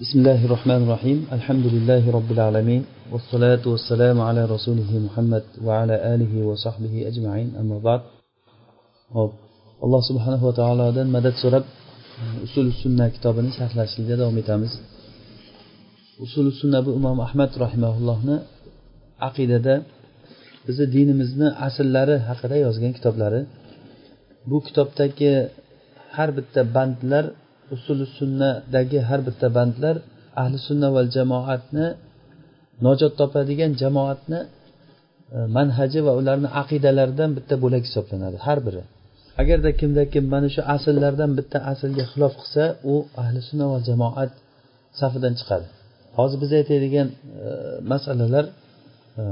بسم الله الرحمن الرحيم الحمد لله رب العالمين والصلاة والسلام على رسوله محمد وعلى آله وصحبه أجمعين أما بعد hop alloh subhanahu va taolodan madad so'rab usul sunna kitobini sharhlashlikda davom etamiz usul sunna bu imom ahmad rahimaullohni aqidada bizni dinimizni asllari haqida yozgan kitoblari bu kitobdagi har bitta bandlar usuli sunnadagi har bitta bandlar ahli sunna val jamoatni najot topadigan jamoatni e, manhaji va ularni aqidalaridan bitta bo'lak hisoblanadi har biri. Agarda kimda kim mana shu asllardan bitta aslga xilof qilsa u ahli sunna va jamoat safidan chiqadi. Hozir biz aytadigan e, masalalar e,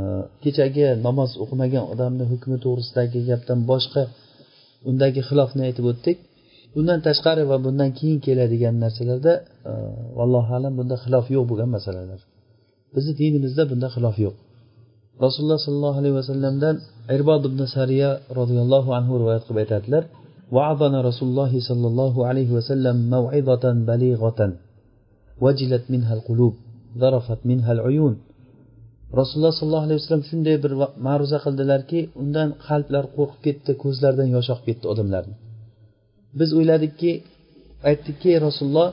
kechagi namoz o'qimagan odamni hukmi to'g'risidagi gapdan boshqa undagi xilofni aytib o'tdik. undan tashqari va bundan keyin keladigan narsalarda e, vallohu alam bunda xilof yo'q bo'lgan masalalar bizni dinimizda bunda xilof yo'q rasululloh sollallohu alayhi vasallamdan irbod ibn sariya roziyallohu anhu rivoyat qilib aytadilar وعظنا رسول الله صلى الله عليه وسلم موعظة بليغة وجلت منها القلوب ذرفت منها العيون rasululloh sollallohu alayhi vasallam shunday bir ma'ruza qildilarki undan qalblar qo'rqib ketdi ko'zlaridan yosh oqib ketdi odamlarni Biz o'yladikki aytdikki rasululloh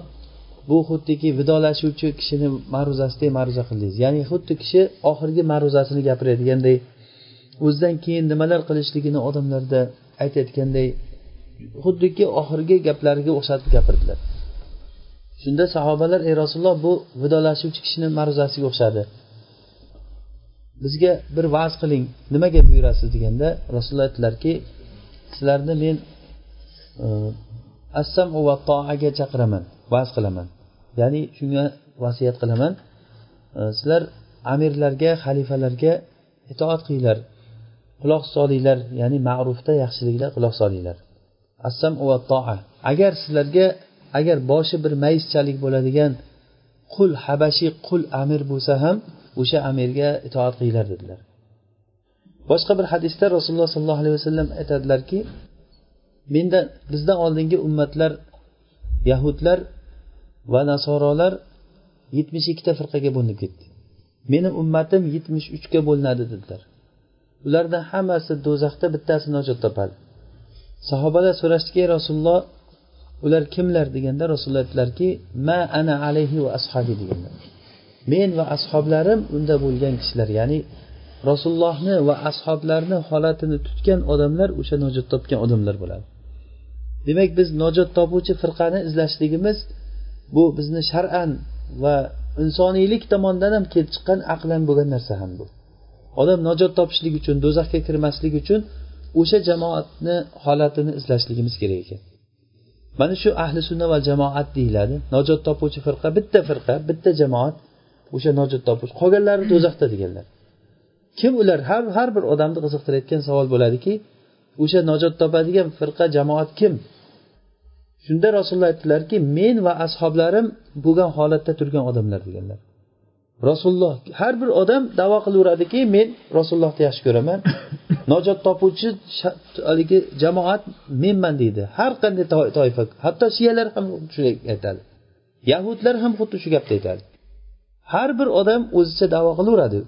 bu xuddiki vidolashuvchi kishini ma'ruzasidek ma'ruza qildingiz. Ya'ni xuddi kishi oxirgi ma'ruzasini gapiradiganday o'zidan keyin nimalar qilishligini odamlarda aytayotganday xuddiki oxirgi gaplariga o'xshatib gapirdilar. Shunda sahobalar ey rasululloh bu vidolashuvchi kishini ma'ruzasiga o'xshadi. Bizga bir va'z qiling. Nimaga buyurasiz? deganda rasululloh aytdilarki sizlarni men assam va toaga chaqiraman vaz qilaman. Ya'ni shunga vasiyat qilaman. Sizlar amirlarga xalifalarga itoat qilinglar. Quloq solinglar ya'ni ma'rufda yaxshiliklar quloq solinglar. Assam va toa. Agar sizlarga agar boshi bir mayischalik bo'ladigan qul habashiy qul amir bo'lsa ham o'sha amirga itoat qilinglar dedilar. Boshqa bir hadisda rasululloh sollallohu alayhi vasallam aytadilarki menda bizdan oldingi ummatlar yahudlar va nasorolar yetmish ikkita firqaga bo'linib ketdi. Meni ummatim yetmish uchga bo'linadi dedilar. Ulardan hammasi do'zaxda bittasi nojot topadi. Sahobalar so'rashdiki rasululloh ular kimlar? deganda rasululloh aytdilarki ma ana alayhi va ashabi deganlar men va ashoblarim unda bo'lgan kishilar ya'ni rasulullohni va ashoblarni holatini tutgan odamlar o'sha nojot topgan odamlar bo'ladi. Demak biz najot topuvchi firqani izlashligimiz bu bizni shar'an va insoniylik tomondan ham kelib chiqqan aqlan bo'lgan narsa ham bu. Odam najot topishlik uchun do'zaxga kirmaslik uchun o'sha jamoatni holatini izlashligimiz kerak ekan. Mana shu ahli sunna va jamoat deyiladi. Najot topuvchi firqa bitta firqa bitta jamoat o'sha najot topuvchi qolganlari do'zaxda deganlar. Kim ular? Har har bir odamni qiziqtirayotgan savol bo'ladiki o'sha najot topadigan firqa jamoat kim? Shunda rasululloh aytdilarki men va ashoblarim bo'lgan holatda turgan odamlar deganlar. Rasululloh har bir odam davo qilaveradiki men rasulullohni yaxshi ko'raman. Najot topuvchi haligi jamoat menman deydi. Har qanday toifa hatto shiyalar ham shunday aytadi. Yahudlar ham xuddi shu gapni aytadi. Har bir odam o'zicha davo qilaveradi.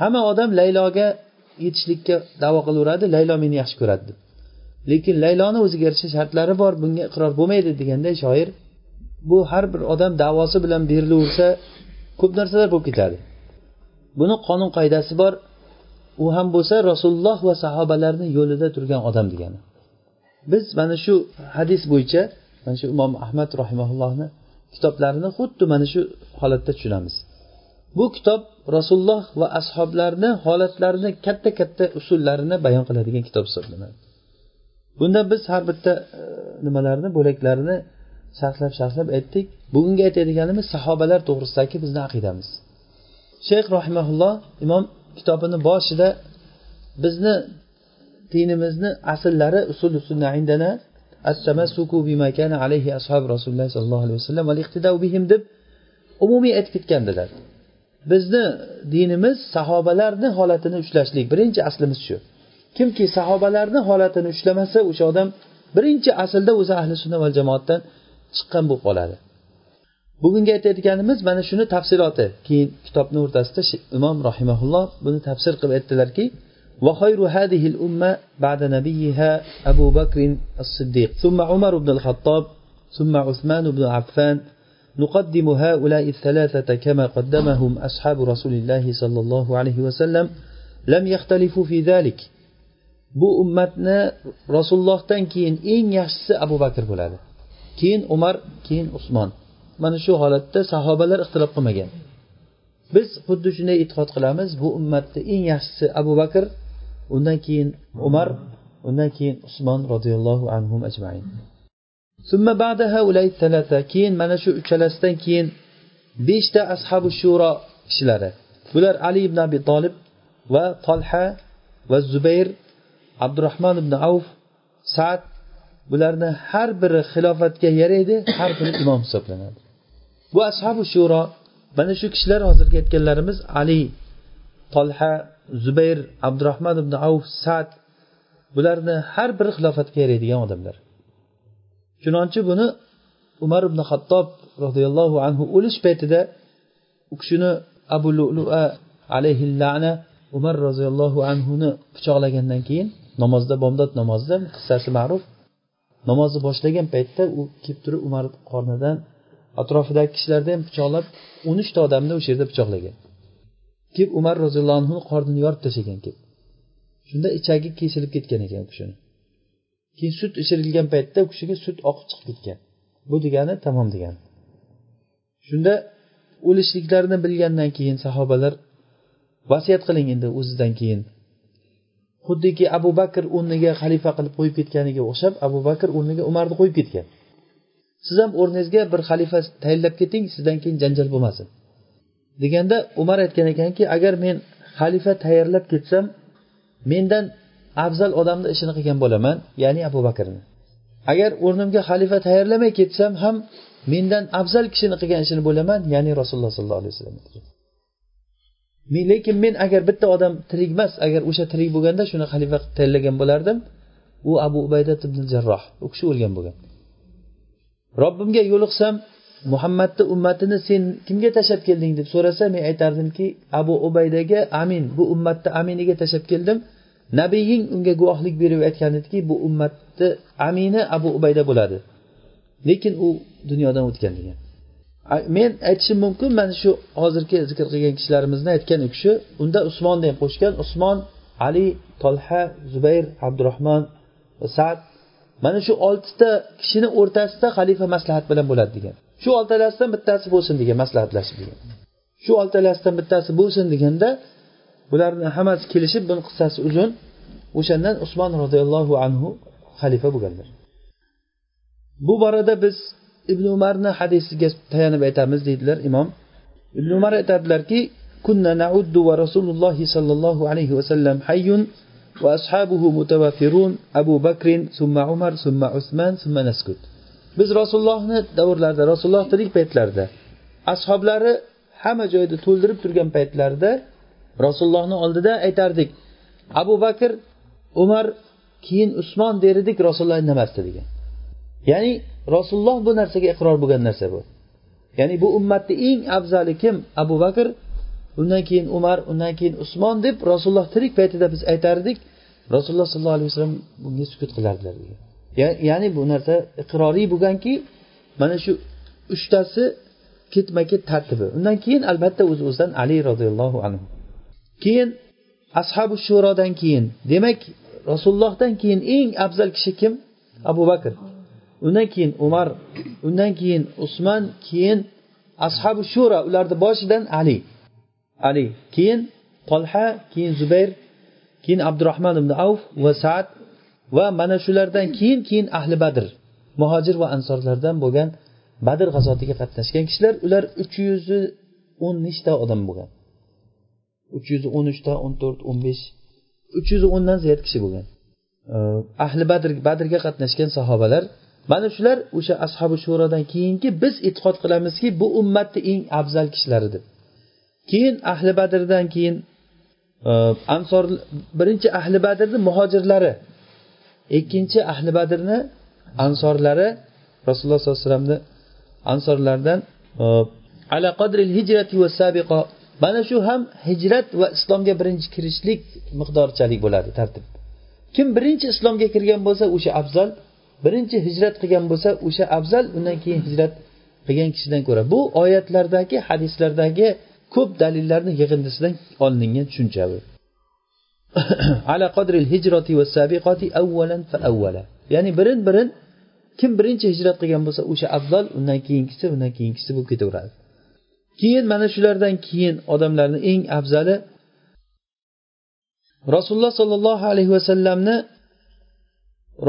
Hamma odam layloga yetishlikka davo qilaveradi laylo meni yaxshi ko'radi. Deb lekin layloni o'ziga yarasha shartlari bor bunga iqror bo'lmaydi deganday shoir bu har bir odam davosi bilan berilaversa ko'p narsalar bo'lib ketadi. Buni qonun qoidasi bor. U ham bo'lsa rasululloh va sahobalarni yo'lida turgan odam degani. Biz mana shu hadis bo'yicha mana shu imom ahmad rahimaullohni kitoblarini xuddi mana shu holatda tushunamiz. Bu kitob rasululloh va ashoblarni holatlarini katta katta usullarini bayon qiladigan kitob hisoblanadi. Bunda biz har bitta e, nimalarni bo'laklarini sharhlab sharhlab aytdik. Bugungi aytadiganimiz sahobalar to'g'risidagi bizni aqidamiz. Shayx rahimaulloh imom kitobini boshida bizni dinimizni asllari usul sunna indana bima kana alayhi ashab rasululloh sollallohu alayhi vasallam bihim deb umumiy aytib ketgandilar. bizni dinimiz sahobalarni holatini ushlashlik birinchi aslimiz shu kimki sahobalarni holatini ushlamasa o'sha odam birinchi aslda o'zi ahli sunna va jamoatdan chiqqan bo'lib qoladi bugungi aytayotganimiz mana shuni tafsiloti keyin kitobni o'rtasida imom rahimaulloh buni tafsir qilib aytdilarki وخير هذه الأمة بعد نبيها أبو بكر الصديق ثم عمر بن الخطاب ثم عثمان بن عفان نقدم هؤلاء الثلاثة كما قدمهم أصحاب رسول الله صلى الله عليه وسلم لم يختلفوا في ذلك bu ummatni rasulullohdan keyin eng yaxshisi abu bakr bo'ladi keyin umar keyin usmon mana shu holatda sahobalar ixtilof qilmagan biz xuddi shunday e'tiqod qilamiz bu ummatni eng yaxshisi abu bakr undan keyin umar undan keyin usmon roziyallohu anhu ajmain Keyin mana shu uchalasidan keyin beshta ashabu shuro kishilari bular ali ibn abi tolib va tolha va zubayr abdurahmon ibn avf sad. Bularni har biri xilofatga yaraydi har biri imom hisoblanadi. Bu ashabu shuro mana shu kishilar hozirgi aytganlarimiz ali tolha zubayr abdurahmon ibn avf sad. Bularni har biri xilofatga yaraydigan odamlar. Chunonchi buni umar ibn hattob roziyallohu anhu o'lish paytida u kishini abu lua alayhi lana umar roziyallohu anhuni pichoqlagandan keyin namozda bomdod namozida qissasi ma'ruf namozni boshlagan paytda u kelib turib umar qornidan atrofidagi kishilarni ham pichoqlab o'n uchta odamni o'sha yerda pichoqlagan. Kelib umar roziyallohu anhu qornini yorib tashlagan kelib. Shunda ichagi kesilib ketgan ekan u kishini. Keyin sut ichirilgan paytda u kishiga sut oqib chiqib ketgan. Bu degani tamom degani. Shunda o'lishliklarini bilgandan keyin sahobalar vasiyat qiling endi o'zidan keyin. Xuddiki abu bakr o'rniga xalifa qilib qo'yib ketganiga o'xshab abu bakr o'rniga umarni qo'yib ketgan. Siz ham o'rningizga bir xalifa tayinlab keting sizdan keyin janjal bo'lmasin. Deganda umar aytgan ekanki agar men xalifa tayyorlab ketsam mendan afzal odamni ishini qilgan bo'laman ya'ni abu bakrni. Agar o'rnimga xalifa tayyorlamay ketsam ham mendan afzal kishini qilgan ishini bo'laman ya'ni rasululloh sollallohu alayhi vasallam. Lekin men agar bitta odam tirik emas agar o'sha tirik bo'lganda shuni xalifa qilib tayinlagan bo'lardim u abu ubaydat ibn jarroh u kishi o'lgan bo'lgan. Robbimga yo'liqsam muhammadni ummatini sen kimga tashlab kelding deb so'rasa men aytardimki abu ubaydaga amin bu ummatni aminiga tashlab keldim. Nabiying unga guvohlik berib aytgan ediki bu ummatni amini abu ubayda bo'ladi. Lekin u dunyodan o'tgan degan. Men aytishim mumkin mana shu hozirgi zikr qilgan kishilarimizni aytgan u kishi unda usmonni ham qo'shgan usmon ali tolha zubayr abdurahmon sad mana shu oltita kishini o'rtasida xalifa maslahat bilan bo'ladi degan. Shu oltalasidan bittasi bo'lsin degan maslahatlashib degan. Shu oltalasidan bittasi bo'lsin deganda bularni hammasi kelishib buni qissasi uzun o'shandan usmon roziyallohu anhu xalifa bo'lganlar bu borada biz ibn umarni hadisiga tayanib aytamiz deydilar imom ibn umar aytadilarki كنا نعد ورسول الله صلى الله عليه وسلم حي وأصحابه متوافرون أبو بكر ثم عمر ثم عثمان ثم نسكت biz rasulullohni davrlarida rasululloh tirik paytlarida ashoblari hamma joyda to'ldirib turgan paytlarida rasulullohni oldida aytardik abu bakr umar keyin usmon der edik rasululloh indamasdi degan. Ya'ni rasululloh bu narsaga iqror bo'lgan narsa bu. Ya'ni bu ummatni eng afzali kim? Abu bakr undan keyin umar undan keyin usmon deb rasululloh tirik paytida biz aytardik rasululloh sollallohu alayhi vasallam bunga sukut qilardilar degan. Ya'ni bu narsa iqroriy bo'lganki mana shu uchtasi ketma ket tartibi. Undan keyin albatta o'z o'zidan ali roziyallohu anhu. Keyin ashabu shurodan keyin demak rasulullohdan keyin eng afzal kishi kim? Abu bakr. Undan keyin umar undan keyin usmon keyin ashabu shura ularni boshidan ali. Ali keyin tolha keyin zubayr keyin abdurahmon ibn avf va saad va mana shulardan keyin keyin ahli badr. Muhojir va ansorlardan bo'lgan badr g'azotiga qatnashgan kishilar ular uch yuz o'n nechta odam bo'lgan. Uch yuz o'n uchta o'n to'rt o'n besh. uch yuz o'ndan ziyod kishi bo'lgan. Ahli badr badrga qatnashgan sahobalar mana shular o'sha ashobi shurodan keyingi biz e'tiqod qilamizki bu ummatni eng afzal kishilari deb keyin ahli badrdan keyin e, ansor birinchi ahli badrni muhojirlari ikkinchi ahli badrni ansorlari rasululloh sollallohu alayhi vasallamni ansorlardan e, ala qadril hijrati va sabiqa mana shu ham hijrat va islomga birinchi kirishlik miqdorchalik bo'ladi tartib. Kim birinchi islomga kirgan bo'lsa o'sha afzal birinchi hijrat qilgan bo'lsa o'sha afzal undan keyin hijrat qilgan kishidan ko'ra. Bu oyatlardagi hadislardagi ko'p dalillarni yig'indisidan olingan tushuncha bu ala qadril hijrati va sabiqati avvalan fa avvala ya'ni birin birin kim birinchi hijrat qilgan bo'lsa o'sha afzal undan keyingisi undan keyingisi bo'lib ketaveradi. Keyin mana shulardan keyin odamlarni eng afzali rasululloh sollallohu alayhi vasallamni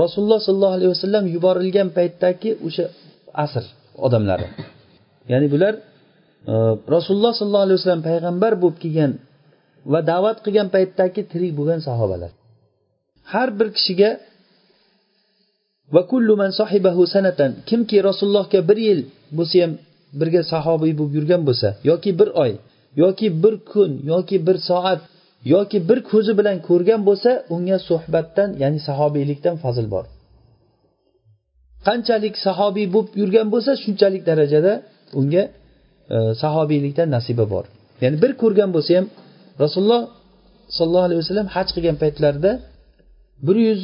rasululloh sollallohu alayhi vasallam yuborilgan paytdagi o'sha asr odamlari. Ya'ni bular e, rasululloh sollallohu alayhi vasallam payg'ambar bo'lib kelgan va da'vat qilgan paytdagi tirik bo'lgan sahobalar. Har bir kishiga va kullu man sohibahu sanatan kimki rasulullohga bir yil bo'lsa ham birga sahobiy bo'lib yurgan bo'lsa yoki bir oy yoki bir kun yoki bir soat yoki bir ko'zi bilan ko'rgan bo'lsa unga suhbatdan ya'ni sahobiylikdan fazil bor. Qanchalik sahobiy bo'lib yurgan bo'lsa shunchalik darajada unga e, sahobiylikdan nasiba bor. Ya'ni bir ko'rgan bo'lsa ham rasululloh sollallohu alayhi vasallam haj qilgan paytlarida bir yuz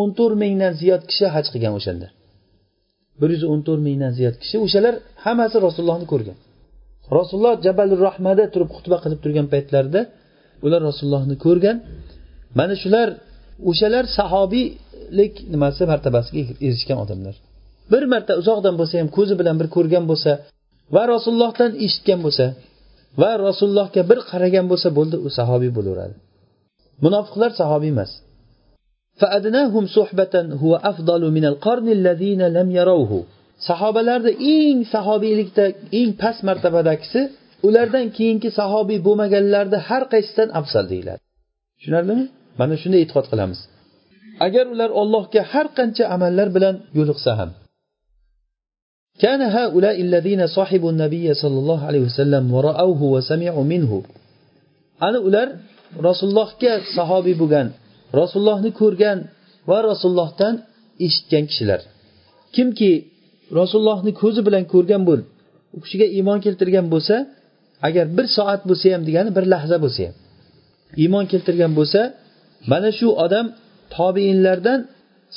o'n to'rt mingdan ziyod kishi haj qilgan o'shanda. Bir yuz o'n to'rt mingdan ziyod kishi o'shalar hammasi rasulullohni ko'rgan. Rasululloh jabal rahmada turib xutba qilib turgan paytlarida ular rasulullohni ko'rgan. Mana shular o'shalar sahobiylik nimasi martabasiga erishgan odamlar. Bir marta uzoqdan bo'lsa ham ko'zi bilan bir ko'rgan bo'lsa va rasulullohdan eshitgan bo'lsa va rasulullohga bir qaragan bo'lsa bo'ldi u sahobiy bo'laveradi. Munofiqlar sahobiy emas. sahobalarni eng sahobiylikda eng past martabadagisi ulardan keyingi sahobiy bo'lmaganlarni har qaysidan afzal deyiladi tushunarlimi mana shunday e'tiqod qilamiz agar ular ollohga har qancha amallar bilan yo'liqsa ham كان هؤلاء الذين صاحبوا النبي صلى الله عليه وسلم ورأوه وسمعوا منه ana ular rasulullohga sahobiy bo'lgan rasulullohni ko'rgan va rasulullohdan eshitgan kishilar. Kimki rasulullohni ko'zi bilan ko'rgan bo'l u kishiga iymon keltirgan bo'lsa agar bir soat bo'lsa ham degani bir lahza bo'lsa ham. Iymon keltirgan bo'lsa mana shu odam tobeinlardan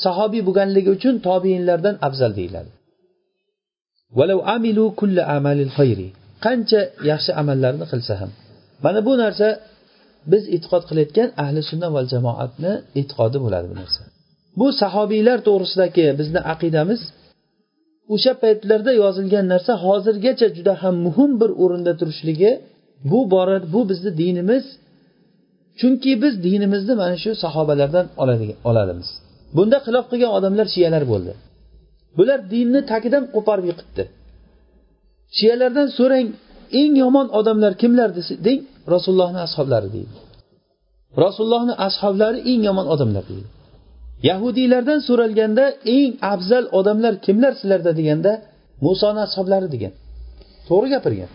sahobiy bo'lganligi uchun tobeinlardan afzal deyiladi. Qancha yaxshi amallarni qilsa ham. Mana bu narsa biz e'tiqod qilayotgan ahli sunna va jamoatni e'tiqodi bo'ladi bu narsa. Bu sahobiylar to'g'risidagi bizni aqidamiz o'sha paytlarda yozilgan narsa hozirgacha juda ham muhim bir o'rinda turishligi bu bora bu bizni dinimiz. Chunki biz dinimizni mana shu sahobalardan oladimiz. Bunda xilof qilgan odamlar shiyalar bo'ldi. Bular dinni tagidan qo'parib yiqitdi. Shiyalardan so'rang eng yomon odamlar kimlar deng rasulullohni ashoblari deydi. Rasulullohni ashoblari eng yomon odamlar deydi. Yahudiylardan so'ralganda eng afzal odamlar kimlar sizlarda deganda musoni ashoblari degan. To'g'ri gapirgan.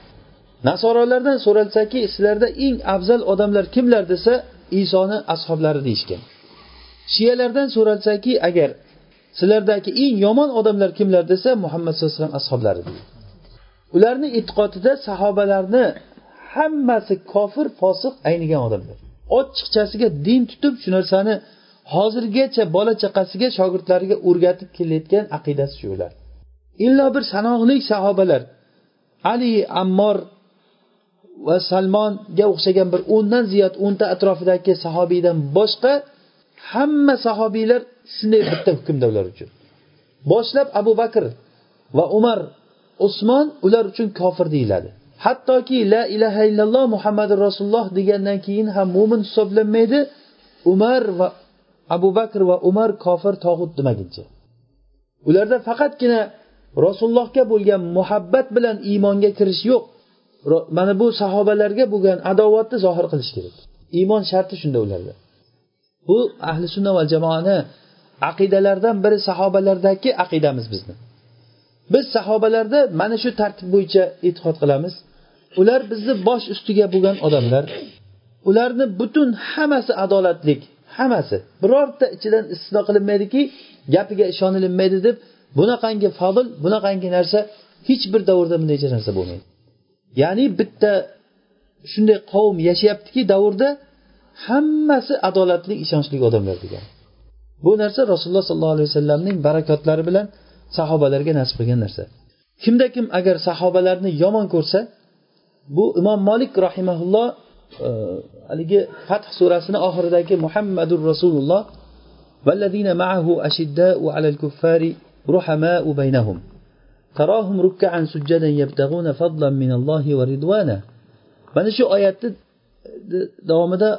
Nasorolardan so'ralsaki sizlarda eng afzal odamlar kimlar desa isoni ashoblari deyishgan. Shiyalardan so'ralsaki agar sizlardagi eng yomon odamlar kimlar desa muhammad sallallohu alayhi vasallam ashoblari deydi. Ularni e'tiqodida sahobalarni hammasi kofir fosiq aynigan odamlar. Ochiqchasiga din tutib shu narsani hozirgacha bola chaqasiga shogirdlariga o'rgatib kelayotgan aqidasi shu ular. Illo bir sanoqli sahobalar. Ali ammor va salmonga o'xshagan bir o'ndan ziyod o'nta atrofidagi sahobiydan boshqa hamma sahobiylar shunday bitta hukmda ular uchun. Boshlab abu bakr va umar usmon ular uchun kofir deyiladi. Hattoki la ilaha illalloh muhammadu rasululloh degandan keyin ham mo'min hisoblanmaydi. Umar va abu bakr va umar kofir tog'ut demaguncha. Ularda faqatgina rasulullohga bo'lgan muhabbat bilan iymonga kirish yo'q. Mana bu sahobalarga bo'lgan adovatni zohir qilish kerak. Iymon sharti shunda ularda. Bu ahli sunna va jamoani aqidalaridan biri sahobalardagi aqidamiz bizni. Biz sahobalarda mana shu tartib bo'yicha e'tiqod qilamiz. Ular bizni bosh ustiga bo'lgan odamlar. Ularni butun hammasi adolatlik hammasi. Birorta ichidan istisno qilinmaydiki gapiga ishonilinmaydi deb bunaqangi fazil bunaqangi narsa hech bir davrda bundaycha narsa bo'lmaydi. Ya'ni bitta shunday qavm yashayaptiki davrda hammasi adolatli ishonchli odamlar degan. Bu narsa rasululloh sollallohu alayhi vasallamning barakotlari bilan sahobalarga nasib qilgan narsa kimda kim agar sahobalarni yomon ko'rsa bu imom molik rahimaulloh e, haligi fath surasini oxiridagi muhammadur rasululloh والذين معه أشداء على الكفار رحماء بينهم تراهم ركعا سجدا يبتغون فضلا من الله ورضوانه mana shu oyatni davomida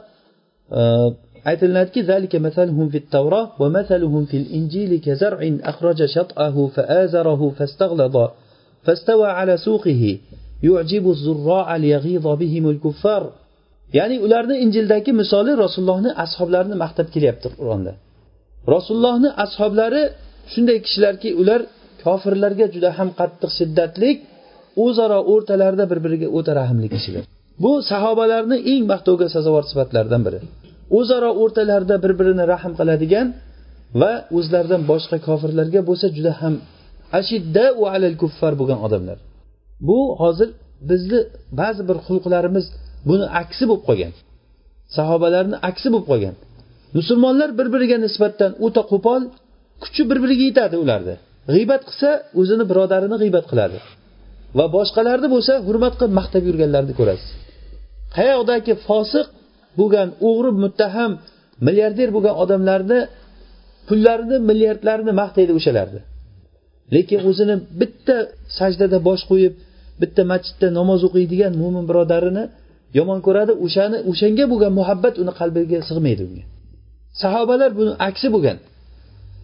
aytiladiki zalika masaluhum fit tavro va masaluhum fil injili kazar'in akhraja shat'ahu fa fa'azarahu fastaghlada fastawa ala suqihi yu'jibu zurra'a liyaghiza bihim al-kuffar ya'ni ularni injildagi misoli rasulullohni ashoblarini maqtab kelyapti qur'onda. Rasulullohni ashoblari shunday kishilarki ular kofirlarga juda ham qattiq shiddatlik o'zaro o'rtalarida bir biriga o'ta rahmli kishilar. Bu sahobalarni eng maqtovga sazovor sifatlaridan biri. O'zaro o'rtalarida bir birini rahm qiladigan va o'zlaridan boshqa kofirlarga bo'lsa juda ham ashidda va alal kuffar bo'lgan odamlar. Bu hozir bizni ba'zi bir xulqlarimiz buni aksi bo'lib qolgan. Sahobalarni aksi bo'lib qolgan. Musulmonlar bir biriga nisbatan o'ta qo'pol kuchi bir biriga yetadi ularni g'iybat qilsa o'zini birodarini g'iybat qiladi. Va boshqalarni bo'lsa hurmat qilib maqtab yurganlarini ko'rasiz. Qayoqdagi fosiq bo'lgan o'g'ri muttaham milliarder bo'lgan odamlarni pullarini milliardlarini maqtaydi o'shalarni. Lekin o'zini bitta sajdada bosh qo'yib bitta masjidda namoz o'qiydigan mo'min birodarini yomon ko'radi o'shani o'shanga bo'lgan muhabbat uni qalbiga sig'maydi unga. Sahobalar buni aksi bo'lgan.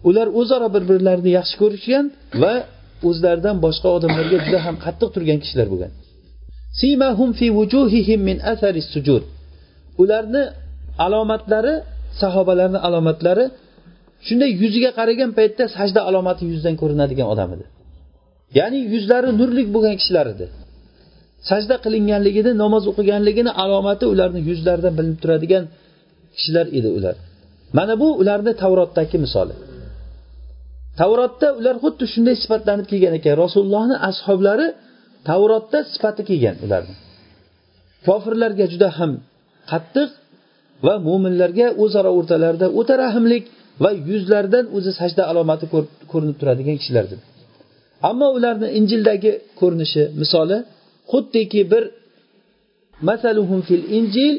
Ular o'zaro bir birlarini yaxshi ko'rishgan va o'zlaridan boshqa odamlarga juda ham qattiq turgan kishilar bo'lgan. Ularni alomatlari sahobalarni alomatlari shunday yuziga qaragan paytda sajda alomati yuzidan ko'rinadigan odam edi. Ya'ni yuzlari nurlik bo'lgan kishilar edi. Sajda qilinganligini namoz o'qiganligini alomati ularni yuzlaridan bilinib turadigan kishilar edi ular. Mana bu ularni tavrotdagi misoli. Tavrotda ular xuddi shunday sifatlanib kelgan ekan. Rasulullohni ashoblari tavrotda sifati kelgan ularni. Kofirlarga juda ham qattiq va mo'minlarga o'zaro o'rtalarida o'ta rahmlik va yuzlaridan o'zi sajda alomati ko'rinib turadigan kishilardir. Ammo ularni injildagi ko'rinishi misoli xuddiki bir masaluhum fil injil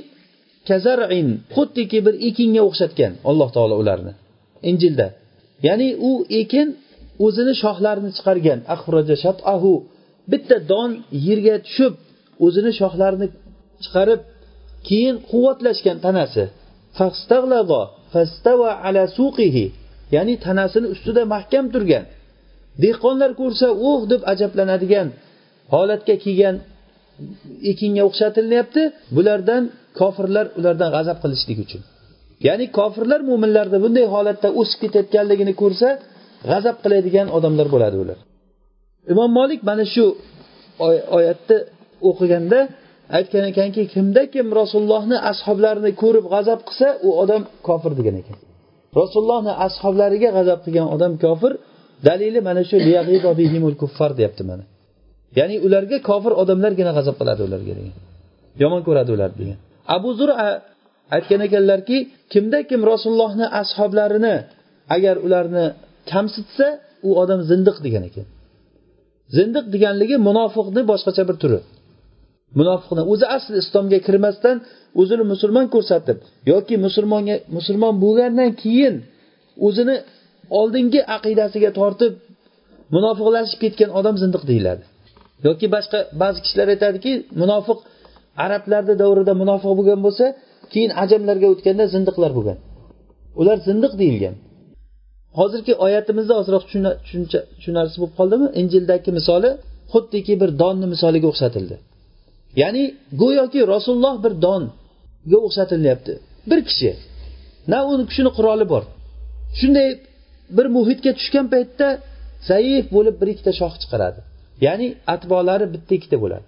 kazar'in xuddiki bir ekinga o'xshatgan alloh taolo ularni injilda. Ya'ni u ekin o'zini shoxlarini chiqargan. Shatahu bitta don yerga tushib o'zini shoxlarini chiqarib keyin quvvatlashgan tanasi. Ya'ni tanasini ustida mahkam turgan. Dehqonlar ko'rsa uh deb ajablanadigan holatga kelgan ekinga o'xshatilyapti bulardan kofirlar ulardan g'azab qilishlik uchun. Ya'ni kofirlar mo'minlarni bunday holatda o'sib ketayotganligini ko'rsa g'azab qiladigan odamlar bo'ladi ular. Imom molik mana shu oyatni o'qiganda aytgan ekanki kimda kim rasulullohni ashoblarini ko'rib g'azab qilsa u odam kofir degan ekan. Rasulullohni ashoblariga g'azab qilgan odam kofir dalili mana shu kuffar deyapti mana. Ya'ni ularga kofir odamlargina g'azab qiladi ularga degan. Yomon ko'radi ular degan. Abu zura aytgan ekanlarki kimda kim rasulullohni ashoblarini agar ularni kamsitsa u odam zindiq degan ekan. Zindiq deganligi munofiqni boshqacha bir turi. Munofiqni o'zi asli islomga kirmasdan o'zini musulmon ko'rsatib yoki musulmonga musulmon bo'lgandan keyin o'zini oldingi aqidasiga tortib munofiqlashib ketgan odam zindiq deyiladi. Yoki boshqa ba'zi kishilar aytadiki munofiq arablarni davrida munofiq bo'lgan bo'lsa keyin ajamlarga o'tganda zindiqlar bo'lgan. Ular zindiq deyilgan. Hozirgi oyatimizda ozroq tushunarsiz bo'lib qoldimi? Injildagi misoli xuddiki bir donni misoliga o'xshatildi. Ya'ni go'yoki rasululloh bir donga o'xshatilyapti. Bir kishi. Na uni kishini quroli bor. Shunday bir muhitga tushgan paytda zaif bo'lib bir ikkita shox chiqaradi. Ya'ni atbolari bitta ikkita bo'ladi.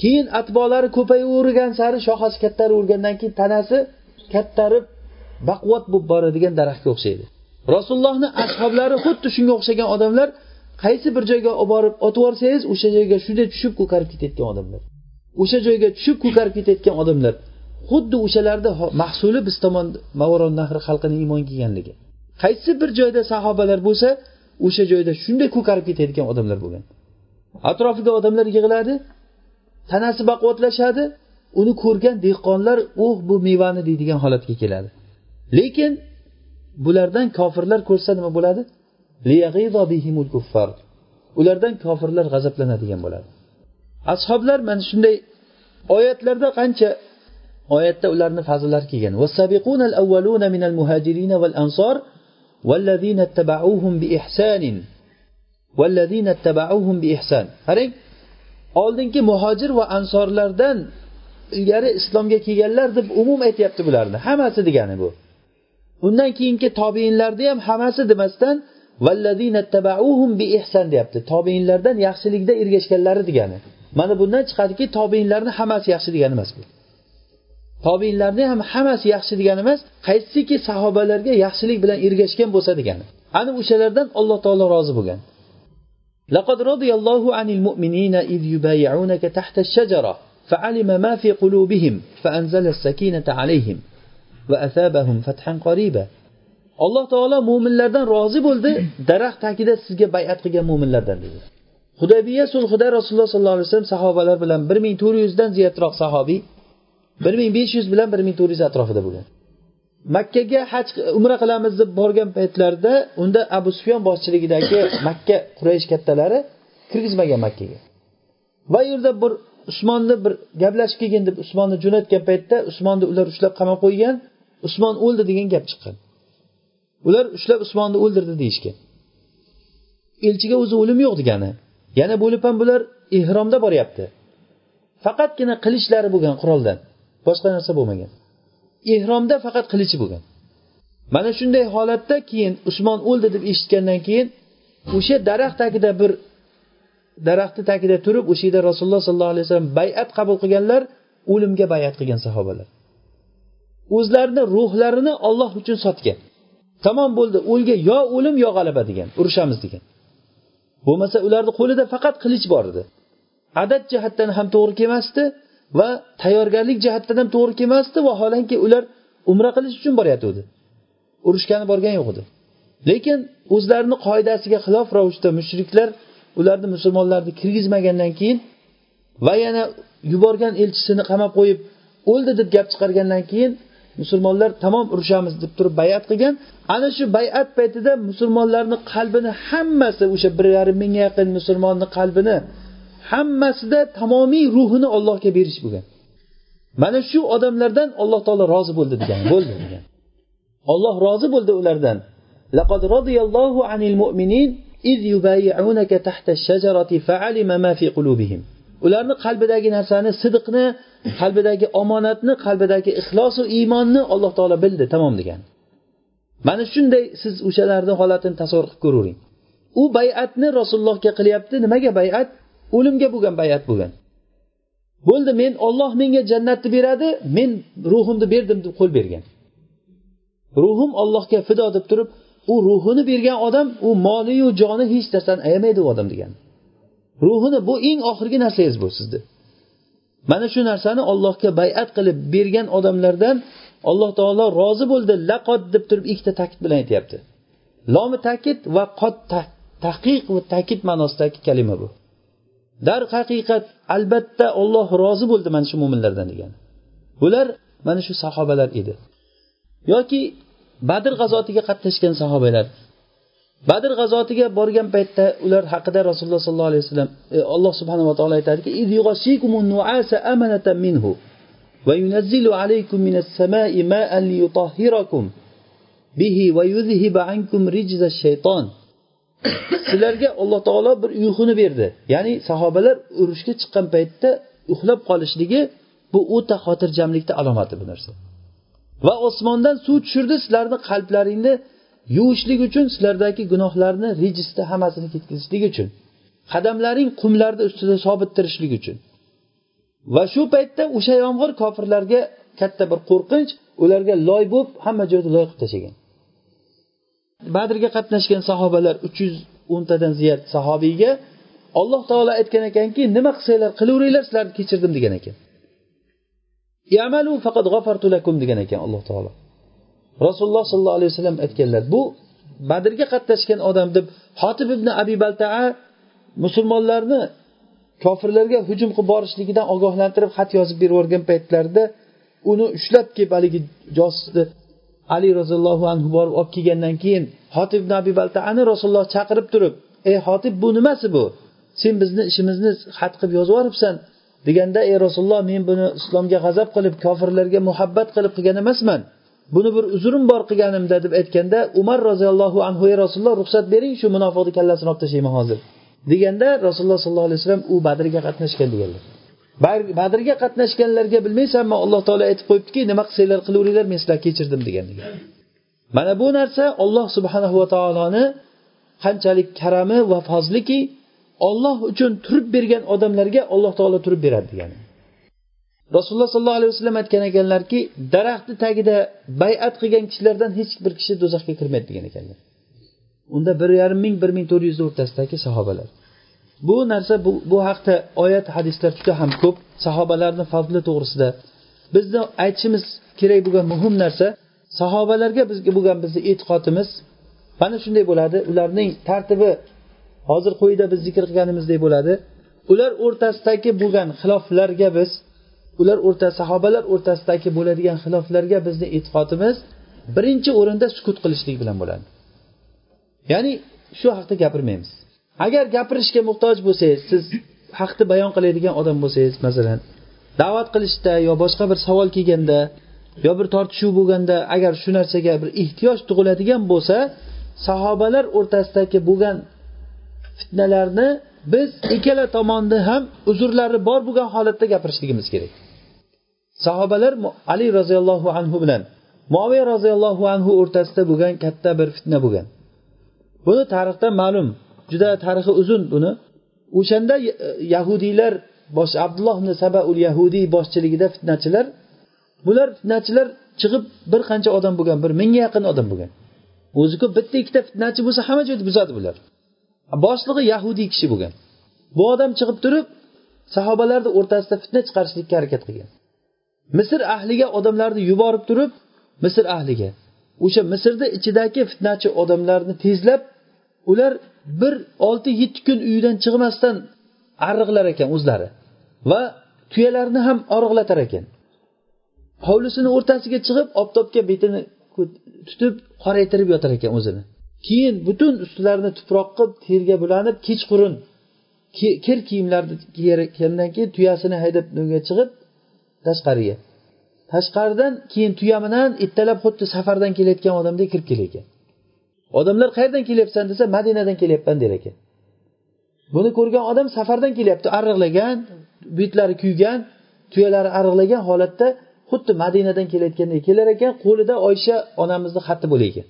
Keyin atbolari ko'payavergan sari shoxasi kattaravergandan keyin tanasi kattarib baquvvat bo'lib boradigan daraxtga o'xshaydi. Rasulullohni ashoblari xuddi shunga o'xshagan odamlar qaysi bir joyga olib borib otib yuborsangiz o'sha joyga shunday tushib ko'karib ketayotgan odamlar. O'sha joyga tushib ko'karib ketayotgan odamlar xuddi o'shalarni mahsuli biz tomon mavaron nahri xalqining iymon kelganligi. Qaysi bir joyda sahobalar bo'lsa o'sha joyda shunday ko'karib ketayotgan odamlar bo'lgan. Atrofiga odamlar yig'iladi tanasi baquvvatlashadi uni ko'rgan dehqonlar oh bu mevani deydigan holatga keladi. Lekin bulardan kofirlar ko'rsa nima bo'ladi? Ulardan kofirlar g'azablanadigan bo'ladi. ashoblar mana shunday oyatlarda qancha oyatda ularni fazillari kelgan. Qarang oldingi muhojir va ansorlardan ilgari islomga kelganlar deb umum aytyapti bularni. Hammasi degani bu. Undan keyingi tobeinlarni ham hammasi demasdan deyapti. Tobeinlardan yaxshilikda ergashganlari degani. mana bundan chiqadiki tobeinlarni hammasi yaxshi degani emas bu tobeinlarni ham hammasi yaxshi degani emas qaysiki sahobalarga yaxshilik bilan ergashgan bo'lsa degani ana o'shalardan alloh taolo rozi bo'lgan لقد رضي الله عن المؤمنين إذ يبايعونك تحت الشجرة فعلم ما في قلوبهم فأنزل السكينة عليهم وأثابهم فتحا قريبا alloh taolo mo'minlardan rozi bo'ldi daraxt tagida sizga bayat qilgan mo'minlardan dedi Hudaybiya sulhida rasululloh sollallohu alayhi vasallam sahobalar bilan bir ming to'rt yuzdan ziyodroq sahobiy bir ming besh yuz bilan bir ming to'rt yuz atrofida bo'lgan. Makkaga haj umra qilamiz deb borgan paytlarida unda abu sufyon boshchiligidagi makka quraysh kattalari kirgizmagan makkaga. Va u yerda bir usmonni bir gaplashib kelgin deb usmonni jo'natgan paytda usmonni ular ushlab qamab qo'ygan usmon o'ldi degan gap chiqqan. Ular ushlab usmonni o'ldirdi deyishgan. Elchiga o'zi o'lim yo'q degani. Yana bo'lib ham bular ehromda boryapti. Faqatgina qilichlari bo'lgan quroldan boshqa narsa bo'lmagan. Ehromda faqat qilichi bo'lgan. Mana shunday holatda keyin usmon o'ldi deb eshitgandan keyin o'sha daraxt tagida bir daraxtni tagida turib o'sha yerda rasululloh sollallohu alayhi vasallam bayat qabul qilganlar o'limga bayat qilgan sahobalar. O'zlarini ruhlarini olloh uchun sotgan. Tamom bo'ldi o'lga yo o'lim yo g'alaba degan urushamiz degan. Bo'lmasa ularni qo'lida faqat qilich bor edi. Adad jihatdan ham to'g'ri kelmasdi va tayyorgarlik jihatdan ham to'g'ri kelmasdi vaholanki ular umra qilish uchun boryotgandi urushgani borgani yo'q edi. Lekin o'zlarini qoidasiga xilof ravishda mushriklar ularni musulmonlarni kirgizmagandan keyin va yana yuborgan elchisini qamab qo'yib o'ldi deb gap chiqargandan keyin musulmonlar tamom urushamiz deb turib bayat qilgan. ana shu bayat paytida musulmonlarni qalbini hammasi o'sha bir yarim mingga yaqin musulmonni qalbini hammasida tamomiy ruhini ollohga berish bo'lgan mana shu odamlardan alloh taolo rozi bo'ldi degan bo'ldi degan olloh rozi bo'ldi ulardan لقد رضي الله عن المؤمنين إذ يبايعونك تحت الشجرة فعلم ما في قلوبهم ularni qalbidagi narsani sidiqni qalbidagi omonatni qalbidagi ixlosu iymonni alloh taolo bildi tamom degan Mana shunday siz o'shalarni holatini tasavvur qilib ko'ravering u bay'atni rasulullohga qilyapti. Nimaga bay'at? O'limga bo'lgan bayat bo'lgan. Bo'ldi men olloh menga jannatni beradi men ruhimni berdim deb qo'l bergan. Ruhim ollohga fido deb turib u ruhini bergan odam u moliyu joni hech narsani ayamaydi u odam degan. Ruhini bu eng oxirgi narsangiz bu sizni mana shu narsani ollohga bayat qilib bergan odamlardan alloh taolo rozi bo'ldi laqod deb turib ikkita ta'kid bilan aytyapti. Lomi ta'kid va qod taqiq va ta'kid ma'nosidagi kalima bu. Darhaqiqat albatta olloh rozi bo'ldi mana shu mo'minlardan degani. Bular mana shu sahobalar edi. Yoki badr g'azotiga qatnashgan sahobalar. Badr g'azotiga borgan paytda ular haqida rasululloh sollallohu alayhi vasallam e, alloh subhanava taolo aytadiki وينزل عليكم من السماء ماء ليطهركم به ويذهب عنكم رجز الشيطان sizlarga alloh taolo bir uyquni berdi ya'ni sahobalar urushga chiqqan paytda uxlab qolishligi bu o'ta xotirjamlikni alomati bu narsa va osmondan suv tushirdi sizlarni qalblaringni yuvishlik uchun sizlardagi gunohlarni rejisda hammasini ketkazishlik uchun qadamlaring qumlarni ustida sobit turishlik uchun Va shu paytda o'sha yomg'ir kofirlarga katta bir qo'rqinch ularga loy bo'lib hamma joyni loy qilib tashlagan. Badrga qatnashgan sahobalar uch yuz o'ntadan ziyod sahobiyga alloh taolo aytgan ekanki nima qilsanglar qilaveringlar sizlarni kechirdim degan ekan. Faqat g'afartu lakum degan ekan alloh taolo. Rasululloh sollallohu alayhi vasallam aytganlar bu badrga qatnashgan odam deb hotib ibn abi baltaa musulmonlarni kofirlarga hujum qilib borishligidan ogohlantirib xat yozib berib yuborgan paytlarida uni ushlab kelib haligi josusni ali roziyallohu anhu borib olib kelgandan keyin hotib ibn abi baltaani rasululloh chaqirib turib ey hotib bu nimasi bu? Sen bizni ishimizni xat qilib yozib yuboribsan deganda ey rasululloh men buni islomga g'azab qilib kofirlarga muhabbat qilib qilgan emasman. Buni bir uzrim bor qilganimda deb aytganda umar roziyallohu anhu ey rasululloh ruxsat bering shu munofiqni kallasini olib tashlayman hozir. Deganda rasululloh sollallohu alayhi vasallam u badrga qatnashgan deganlar badrga qatnashganlarga bilmaysanmi alloh taolo aytib qo'yibdiki nima qilsanglar qilaveringlar men sizlarni kechirdim degan mana bu narsa olloh subhanahu va taoloni qanchalik karami va fazliki olloh uchun turib bergan odamlarga alloh taolo turib beradi degani rasululloh sollallohu alayhi vasallam aytgan ekanlarki daraxtni tagida bayat qilgan kishilardan hech bir kishi do'zaxga kirmaydi degan ekanlar. Unda bir yarim ming bir ming to'rt yuz o'rtasidagi sahobalar. Bu narsa bu, bu haqda oyat hadislar juda ham ko'p. Sahobalarni fazli to'g'risida bizni aytishimiz kerak bo'lgan muhim narsa sahobalarga bizga bo'lgan bizni e'tiqodimiz mana shunday bo'ladi. Ularning tartibi hozir quyida biz zikr qilganimizdek bo'ladi. Ular o'rtasidagi bo'lgan xiloflarga biz ular o'rta sahobalar o'rtasidagi bo'ladigan xiloflarga bizni e'tiqodimiz birinchi o'rinda sukut qilishlik bilan bo'ladi. Ya'ni shu haqda gapirmaymiz. Agar gapirishga muhtoj bo'lsangiz siz haqni bayon qiladigan odam bo'lsangiz masalan da'vat qilishda yo boshqa bir savol kelganda yo bir tortishuv bo'lganda agar shu narsaga bir ehtiyoj tug'iladigan bo'lsa sahobalar o'rtasidagi bo'lgan fitnalarni biz ikkala tomonni ham uzrlari bor bo'lgan holatda gapirishligimiz kerak. Sahobalar ali roziyallohu anhu bilan moviya roziyallohu anhu o'rtasida bo'lgan katta bir fitna bo'lgan. Buni tarixdan ma'lum juda tarixi uzun buni. O'shanda e, yahudiylar bosh abdulloh ibn sabaul yahudiy boshchiligida fitnachilar bular fitnachilar chiqib bir qancha odam bo'lgan bir mingga yaqin odam bo'lgan. O'ziku bitta ikkita fitnachi bo'lsa hamma joyni buzadi bular. Boshlig'i yahudiy kishi bo'lgan. Bu odam chiqib turib sahobalarni o'rtasida fitna chiqarishlikka harakat qilgan. Misr ahliga odamlarni yuborib turib misr ahliga o'sha misrni ichidagi fitnachi odamlarni tezlab ular bir olti yetti kun uyidan chiqmasdan arriqlar ekan o'zlari va tuyalarni ham oriqlatar ekan. Hovlisini o'rtasiga chiqib oftobga betini tutib qoraytirib yotar ekan o'zini. Keyin butun ustilarini tuproq qilib terga bulanib kechqurun kir kiyimlarni kiygandan keyin tuyasini haydab unga chiqib tashqariga. Tashqaridan keyin tuya bilan ertalab xuddi safardan kelayotgan odamdek kirib kelar ekan. Odamlar qayerdan kelyapsan desa madinadan kelyapman der ekan. Buni ko'rgan odam safardan kelyapti arriqlagan betlari kuygan tuyalari arriqlagan holatda xuddi madinadan kelayotgandek kelar ekan qo'lida oysha onamizni xati bo'lar ekan.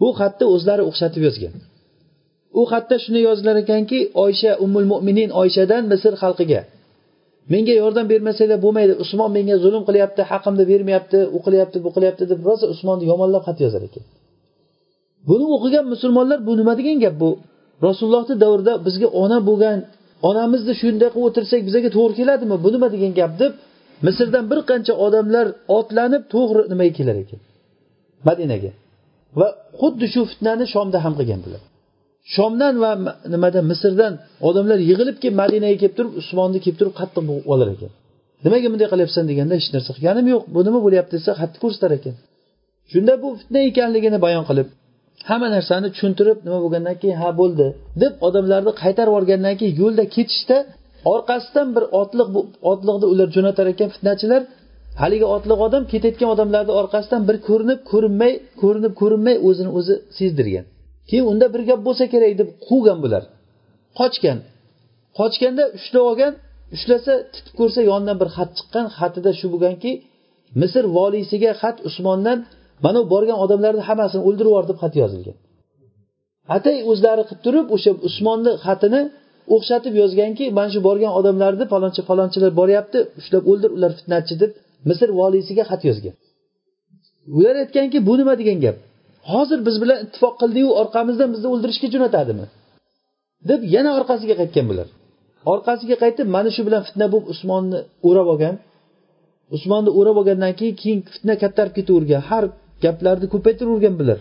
Bu xatni o'zlari o'xshatib yozgan. U xatda shunday yozilar ekanki oysha ummul mo'minin oyshadan misr xalqiga menga yordam bermasanglar bo'lmaydi usmon menga zulm qilyapti haqimni bermayapti u qilyapti bu qilyapti deb rosa usmonni yomonlab xat yozar ekan. Buni o'qigan musulmonlar bu nima degan gap? Bu rasulullohni davrida bizga ona bo'lgan onamizni shunday qilib o'tirsak bizga to'g'ri keladimi? Bu nima degan gap deb misrdan bir qancha odamlar otlanib to'g'ri nimaga kelar ekan? Madinaga. Va xuddi shu fitnani shomda ham qilgan bular shomdan va nimada misrdan odamlar yig'ilib kelib madinaga kelib turib usmonni kelib turib qattiq olar ekan. Nimaga bunday qilyapsan deganda hech narsa qilganim yo'q bu nima bo'lyapti desa xatni ko'rsatar ekan. Shunda bu fitna ekanligini bayon qilib hamma narsani tushuntirib nima bo'lgandan keyin ha bo'ldi deb odamlarni qaytarib yuborgandan keyin yo'lda ketishda orqasidan bir otliq otliqni ular jo'natar ekan fitnachilar. Haligi otliq odam ketayotgan odamlarni orqasidan bir ko'rinib ko'rinmay ko'rinib ko'rinmay o'zini o'zi sezdirgan. Keyin unda bir gap bo'lsa kerak deb quvgan bular. Qochgan. Qochganda ushlab olgan ushlasa titib ko'rsa yonidan bir xat chiqqan xatida shu bo'lganki misr voliysiga xat usmondan mana bu borgan odamlarni hammasini o'ldirib yubor deb xat yozilgan. Atay o'zlari qilib turib o'sha usmonni xatini o'xshatib yozganki mana shu borgan odamlarni palonchi falonchilar boryapti ushlab o'ldir ular fitnachi deb misr voliysiga xat yozgan. Ular aytganki bu nima degan gap? Hozir biz bilan ittifoq qildiyu orqamizdan bizni o'ldirishga jo'natadimi? deb yana orqasiga qaytgan bular. Orqasiga qaytib mana shu bilan fitna bo'lib usmonni o'rab olgan. Usmonni o'rab olgandan keyin keyin fitna kattarib ketavergan. Har gaplarni ko'paytiravergan bular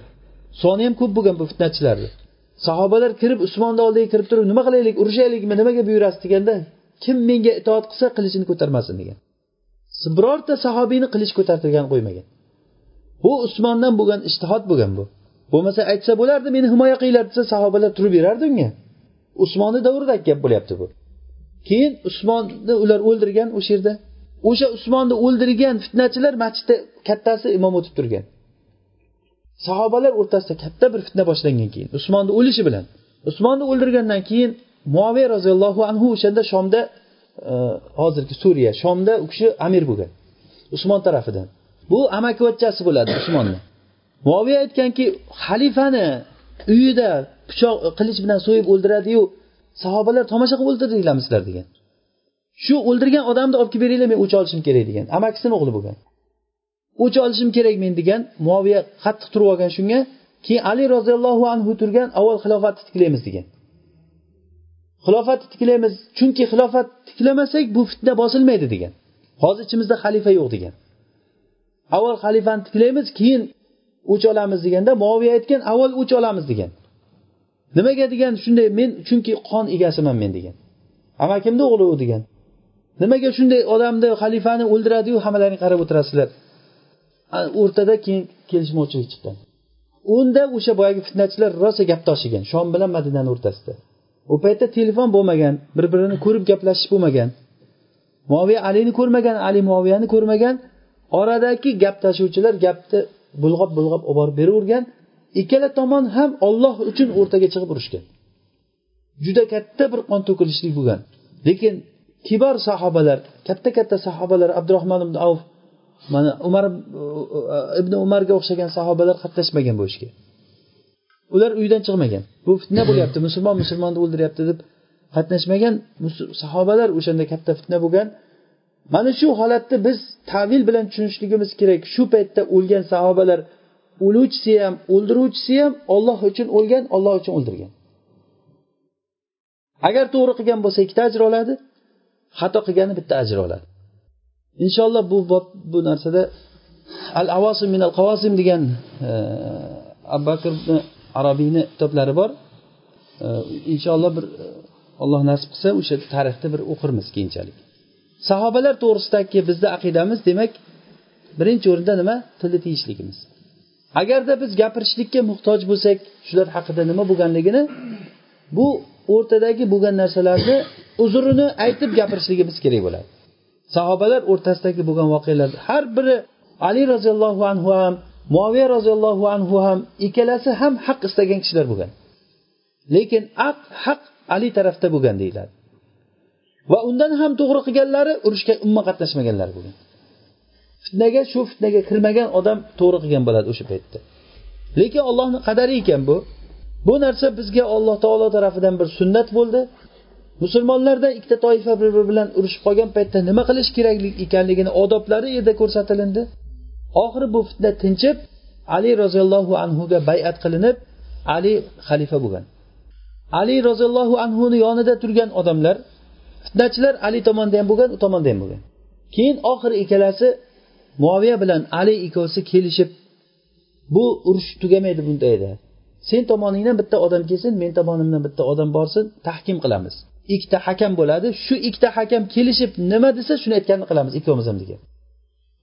soni ham ko'p bo'lgan bu fitnachilarni. Sahobalar kirib usmonni oldiga kirib turib nima qilaylik urushaylikmi nimaga buyurasiz? deganda kim menga itoat qilsa qilichini ko'tarmasin degan. Birorta sahobiyni qilich ko'tartirgan qo'ymagan bu usmondan bo'lgan ishtihod bo'lgan bu. Bo'lmasa aytsa bo'lardi meni himoya qilinglar desa sahobalar turib berardi unga. Usmonni davridagi gap bo'lyapti bu. Keyin usmonni ular o'ldirgan o'sha yerda o'sha usmonni o'ldirgan fitnachilar masjidda kattasi imom o'tib turgan. Sahobalar o'rtasida katta bir fitna boshlangan keyin usmonni o'lishi bilan usmonni o'ldirgandan keyin muaviya roziyallohu anhu o'shanda shomda e, hozirgi suriya shomda u kishi amir bo'lgan usmon tarafidan. Bu amakivachchasi bo'ladi usmonni. Muaviya aytganki xalifani uyida pichoq qilich bilan so'yib o'ldiradiyu sahobalar tomosha qilib o'ldirdinglarmi sizlar degan. Shu o'ldirgan odamni olib kelib beringlar men o'ch olishim kerak degan. Amakisini o'g'li bo'lgan. O'ch olishim kerak men degan muoviya qattiq turib olgan shunga keyin ali roziyallohu anhu turgan avval xilofatni tiklaymiz degan. Xilofatni tiklaymiz chunki xilofat tiklamasak bu fitna bosilmaydi degan. Hozir ichimizda xalifa yo'q degan. Avval xalifani tiklaymiz keyin o'ch olamiz deganda muoviya aytgan avval o'ch olamiz degan. Nimaga degan shunday men chunki qon egasiman men degan. Amakimni o'g'li u degan. Nimaga shunday odamni xalifani o'ldiradiyu hammalaring qarab o'tirasizlar. O'rtada keyin kelishmovchilik chiqqan unda o'sha boyagi fitnachilar rosa gap toshigan. Shom bilan madinani o'rtasida. U paytda telefon bo'lmagan bir birini ko'rib gaplashish bo'lmagan. Moviya alini ko'rmagan ali moviyani ko'rmagan. Oradagi gap tashuvchilar gapni bulg'ab bulg'ab olib borib beravergan. Ikkala tomon ham olloh uchun o'rtaga chiqib urushgan juda katta bir qon to'kilishlik bo'lgan. Lekin kibor sahobalar katta katta sahobalar abdurahmon ibn avf mana umar uh, uh, ibn umarga o'xshagan sahobalar qatnashmagan bu ishga. Ular uydan chiqmagan. Bu fitna bo'lyapti musulmon musulmonni o'ldiryapti deb qatnashmagan sahobalar o'shanda katta fitna bo'lgan. Mana shu holatni biz tavil bilan tushunishligimiz kerak. Shu paytda o'lgan sahobalar o'luvchisi ham o'ldiruvchisi ham olloh uchun o'lgan olloh uchun o'ldirgan. Agar to'g'ri qilgan bo'lsa ikkita ajr oladi xato qilgani bitta ajr oladi. Inshaalloh bu bob bu narsada al avosim min al qavosim degan e, abu bakr arabiyni kitoblari bor. E, inshaalloh bir e, alloh nasib qilsa o'sha tarixni bir o'qirmiz keyinchalik. Sahobalar to'g'risidagi bizni aqidamiz demak birinchi o'rinda nima? Tilni tiyishligimiz. Agarda biz gapirishlikka muhtoj bo'lsak shular haqida nima bo'lganligini bu o'rtadagi bo'lgan narsalarni uzrini aytib gapirishligimiz kerak bo'ladi. Sahobalar o'rtasidagi bo'lgan voqealar. Har biri ali roziyallohu anhu ham muaviya roziyallohu anhu ham ikkalasi ham haq istagan kishilar bo'lgan. Lekin aq haq ali tarafda bo'lgan deyiladi. Va undan ham to'g'ri qilganlari urushga umuman qatnashmaganlar bo'lgan. Fitnaga shu fitnaga kirmagan odam to'g'ri qilgan bo'ladi o'sha paytda. Lekin ollohni qadari ekan bu. Bu narsa bizga alloh taolo tarafidan bir sunnat bo'ldi. Musulmonlarda ikkita toifa bir biri bilan urushib qolgan paytda nima qilish kerak ekanligini odoblari yerda ko'rsatilindi. Oxiri bu fitna tinchib ali roziyallohu anhuga bayat qilinib ali xalifa bo'lgan. Ali roziyallohu anhuni yonida turgan odamlar fitnachilar ali tomonda ham bo'lgan u tomonda ham bo'lgan. Keyin oxiri ikkalasi muaviya bilan ali ikkovsi kelishib bu urush tugamaydi bundayda sen tomoningdan bitta odam kelsin men tomonimdan bitta odam borsin tahkim qilamiz. Ikkita hakam bo'ladi. Shu ikkita hakam kelishib nima desa shuni aytganini qilamiz ikkovimiz ham degan.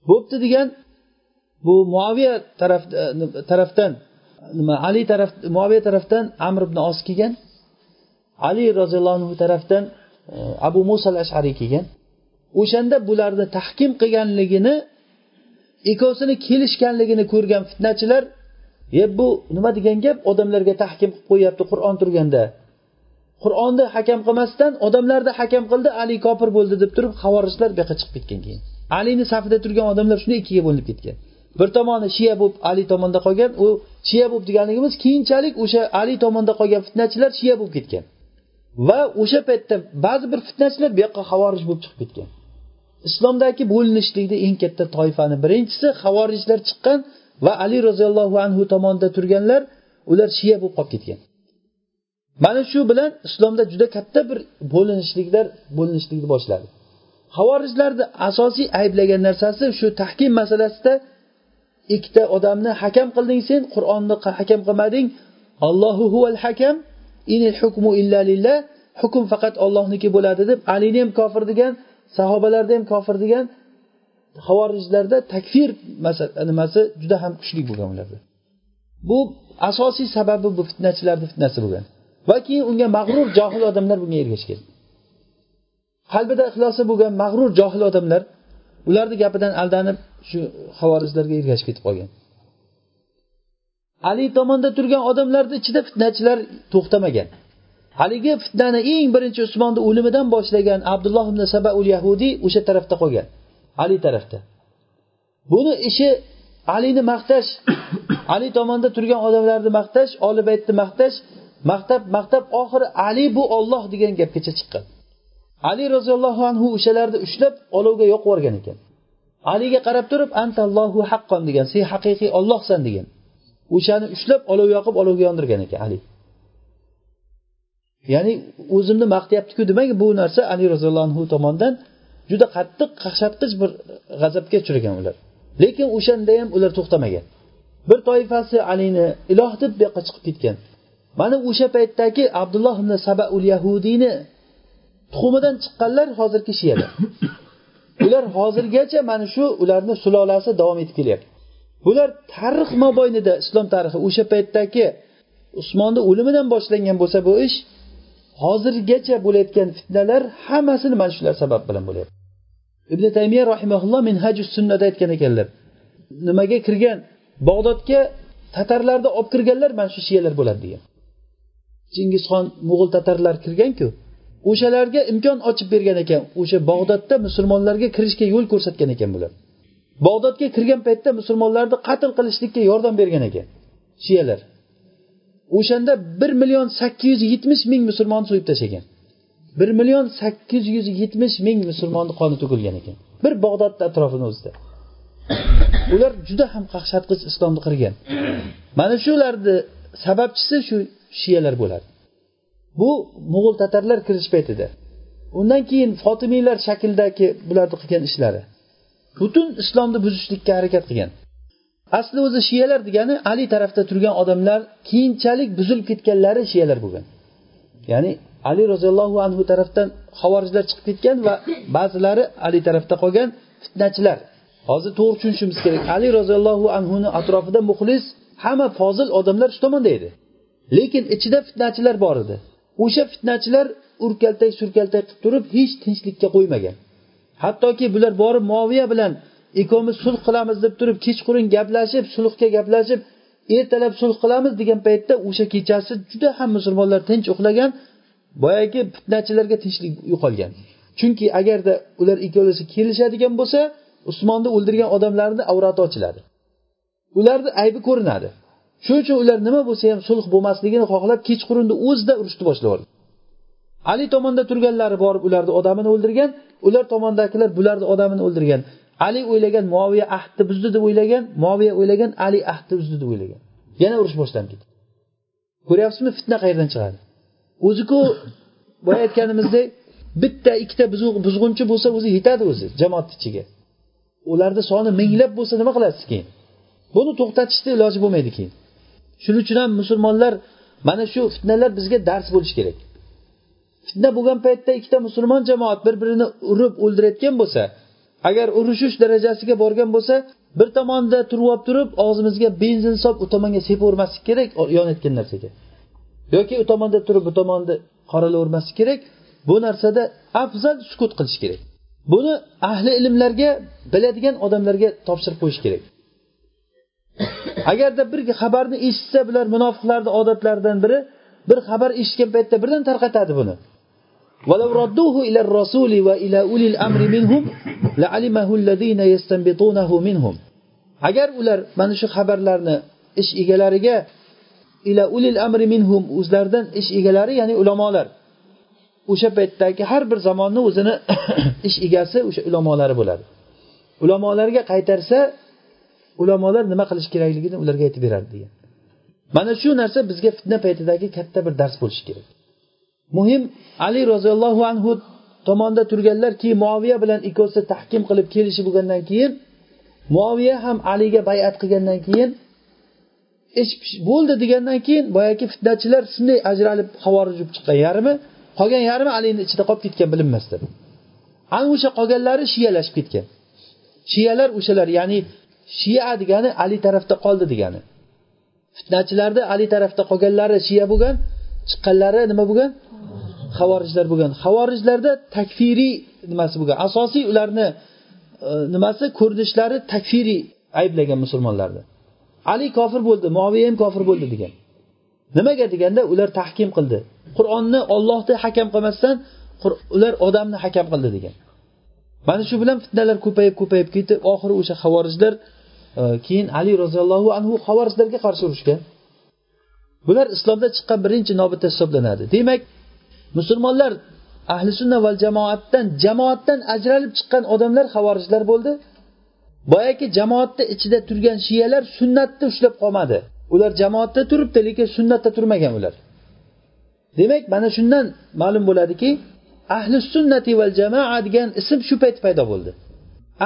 Bo'pti degan bu muaviya taraf e, tarafdan nima ali taraf muaviya tarafdan amr ibn os kelgan. Ali roziyallohu anhu tarafdan e, abu muso al ashariy kelgan. O'shanda bularni tahkim qilganligini ikkovsini kelishganligini ko'rgan fitnachilar e bu nima degan gap? Odamlarga tahkim qilib qo'yyapti qur'on turganda. Qur'onni hakam qilmasdan odamlarni hakam qildi ali kofir bo'ldi deb turib havorijlar bu yoqqa chiqib ketgan keyin. Alini safida turgan odamlar shunday ikkiga bo'linib ketgan. Bir tomoni shiya bo'lib ali tomonda qolgan u shiya bo'lib deganligimiz keyinchalik o'sha ali tomonda qolgan fitnachilar shiya bo'lib ketgan. Va o'sha paytda ba'zi bir fitnachilar bu yoqqa havorij bo'lib chiqib ketgan. Islomdagi bo'linishlikni eng katta toifani birinchisi havorijlar chiqqan va ali roziyallohu anhu tomonida turganlar ular shiya bo'lib qolib ketgan. Mana shu bilan islomda juda katta bir bo'linishliklar bo'linishlikni boshladi. Havorijlarni asosiy ayblagan narsasi shu tahkim masalasida ikkita odamni hakam qilding sen qur'onni hakam qilmading. Allohu huval hakam inil hukmu illa lillah hukm faqat ollohniki bo'ladi deb alini ham kofir degan sahobalarni ham kofir degan havorijlarda takfir nimasi juda ham kuchli bo'lgan ularda. Bu asosiy sababi bu fitnachilarni fitnasi bo'lgan. Va keyin unga mag'rur johil odamlar bunga ergashgan qalbida ixlosi bo'lgan mag'rur johil odamlar ularni gapidan aldanib shu havorijlarga ergashib ketib qolgan. Ali tomonda turgan odamlarni ichida fitnachilar to'xtamagan. Haligi fitnani eng birinchi usmonni o'limidan boshlagan abdulloh ibn sabaul yahudiy o'sha tarafda qolgan ali tarafda. Buni ishi alini maqtash ali tomonda turgan odamlarni maqtash oli baytni maqtash maqtab maqtab oxiri ali bu olloh degan gapgacha chiqqan. Ali roziyallohu anhu o'shalarni ushlab olovga yoqib yuborgan ekan. Aliga qarab turib antallohu haqqon degan sen haqiqiy ollohsan degan. O'shani ushlab olov yoqib olovga yondirgan ekan ali. Ya'ni o'zimni maqtayaptiku demak bu narsa ali roziyallohu anhu tomonidan juda qattiq qaqshatqich bir g'azabga uchragan ular. Lekin o'shanda ham ular to'xtamagan. Bir toifasi alini iloh deb bu yoqqa chiqib ketgan. Mana o'sha paytdagi abdulloh ibn sabaul yahudiyni tuxumidan chiqqanlar hozirgi shiyalar ular hozirgacha mana shu ularni sulolasi davom etib kelyapti. Bular tarix mobaynida islom tarixi o'sha paytdagi usmonni o'limidan boshlangan bo'lsa bu ish hozirgacha bo'layotgan fitnalar hammasini mana shular sabab bilan bo'lyapti. Ibn taymiya rahimaulloh minhaju sunnada aytgan ekanlar nimaga kirgan? Bog'dodga tatarlarni olib kirganlar mana shu shiyalar bo'ladi degan chingizxon mo'g'ul tatarlar kirganku o'shalarga imkon ochib bergan ekan o'sha bog'dodda musulmonlarga kirishga yo'l ko'rsatgan ekan bular. Bog'dodga kirgan paytda musulmonlarni qatl qilishlikka yordam bergan ekan shiyalar. O'shanda bir million sakkiz yuz yetmish ming musulmonni so'yib tashlagan. Bir million sakkiz yuz yetmish ming musulmonni qoni to'kilgan ekan. Bir bog'dodni atrofini o'zida. Ular juda ham qaqshatqich islomni qirgan. Mana shularni sababchisi shu shiyalar bo'ladi. Bu mo'g'ul tatarlar kirish paytida. Undan keyin fotimiylar shaklidagi bularni qilgan ishlari. Butun islomni buzishlikka harakat qilgan. Asli o'zi shiyalar degani ali tarafda turgan odamlar keyinchalik buzilib ketganlari shiyalar bo'lgan. Ya'ni ali roziyallohu anhu tarafdan havorijlar chiqib ketgan va ba'zilari ali tarafda qolgan fitnachilar. Hozir to'g'ri tushunishimiz kerak. Ali roziyallohu anhuni atrofida muxlis hamma fozil odamlar shu tomonda edi. Lekin ichida fitnachilar bor edi. O'sha fitnachilar urkaltak surkaltak qilib turib hech tinchlikka qo'ymagan. Hattoki bular borib moviya bilan ikkovmiz sulh qilamiz deb turib kechqurun gaplashib sulhga gaplashib ertalab sulh qilamiz degan paytda o'sha kechasi juda ham musulmonlar tinch uxlagan boyagi fitnachilarga tinchlik yo'qolgan. Chunki agarda ular ikkovlasi kelishadigan bo'lsa usmonni o'ldirgan odamlarni avrati ochiladi. Ularni aybi ko'rinadi. Shuning uchun ular nima bo'lsa ham sulh bo'lmasligini xohlab kechqurunni o'zida urushni boshlab yubordi ali tomonda turganlari borib ularni odamini o'ldirgan ular tomondagilar bularni odamini o'ldirgan. Ali o'ylagan muoviya ahdni buzdi deb o'ylagan muoviya o'ylagan ali ahdni buzdi deb o'ylagan. Yana urush boshlanib ketdi. Ko'ryapsizmi fitna qayerdan chiqadi? O'ziku boya aytganimizdek bitta ikkita buzg'unchi bo'lsa o'zi yetadi o'zi jamoat ichiga. Ularni soni minglab bo'lsa nima qilasiz keyin? Buni to'xtatishni iloji bo'lmaydi keyin. Shuning uchun ham musulmonlar mana shu fitnalar bizga dars bo'lishi kerak. Fitna bo'lgan paytda ikkita musulmon jamoat bir birini urib o'ldirayotgan bo'lsa agar urushish darajasiga borgan bo'lsa bir tomonda turib olib turib og'zimizga benzin solib u tomonga sepavermaslik kerak yonayotgan narsaga. Yoki u tomonda turib bu tomonni qoralavermaslik kerak. Bu narsada afzal sukut qilish kerak. Buni ahli ilmlarga biladigan odamlarga topshirib qo'yish kerak. agarda bir xabarni eshitsa bular munofiqlarni odatlaridan biri bir xabar eshitgan paytda birdan tarqatadi buni ولو ردوه إلى الرسول وإلى أولي الأمر منهم لعلمه الذين يستنبطونه منهم agar ular mana shu xabarlarni ish egalariga ila ulil amri minhum o'zlaridan ish egalari ya'ni ulamolar o'sha paytdagi har bir zamonni o'zini ish egasi o'sha ulamolari bo'ladi ulamolarga qaytarsa ulamolar nima qilish kerakligini ularga aytib beradi degan. Mana shu narsa bizga fitna paytidagi katta bir dars bo'lishi kerak. Muhim ali roziyallohu anhu tomonda turganlar keyin muoviya bilan ikkovsi tahkim qilib kelishib bo'lgandan keyin muoviya ham aliga bayat qilgandan keyin ish bo'ldi degandan keyin boyagi fitnachilar shunday ajralib havorij bo'lib chiqqan yarmi? Qolgan yarmi alini ichida qolib ketgan bilinmasdan ana o'sha qolganlari shiyalashib ketgan. Shiyalar o'shalar ya'ni shiya degani ali tarafda qoldi degani. Fitnachilarda ali tarafda qolganlari shiya bo'lgan chiqqanlari nima bo'lgan? Havorijlar bo'lgan. Havorijlarda takfiriy nimasi bo'lgan? Asosiy ularni e, nimasi? Ko'rinishlari takfiriy ayblagan musulmonlarni ali kofir bo'ldi muoviya ham kofir bo'ldi degan. Nimaga deganda ular tahkim qildi. Qur'onni ollohni hakam qilmasdan ular odamni hakam qildi degan. Mana shu bilan fitnalar ko'payib ko'payib ketib oxiri o'sha havorijlar keyin ali roziyallohu anhu havorijlarga qarshi urushgan. Bular islomda chiqqan birinchi nobita hisoblanadi. Demak musulmonlar ahli sunna val jamoatdan jamoatdan ajralib chiqqan odamlar havorijlar bo'ldi. Boyagi jamoatni ichida turgan shiyalar sunnatni ushlab qolmadi. Ular jamoatda turibdi lekin sunnatda turmagan ular. Demak mana shundan ma'lum bo'ladiki ahli sunnati val jamoa degan ism shu payt paydo bo'ldi.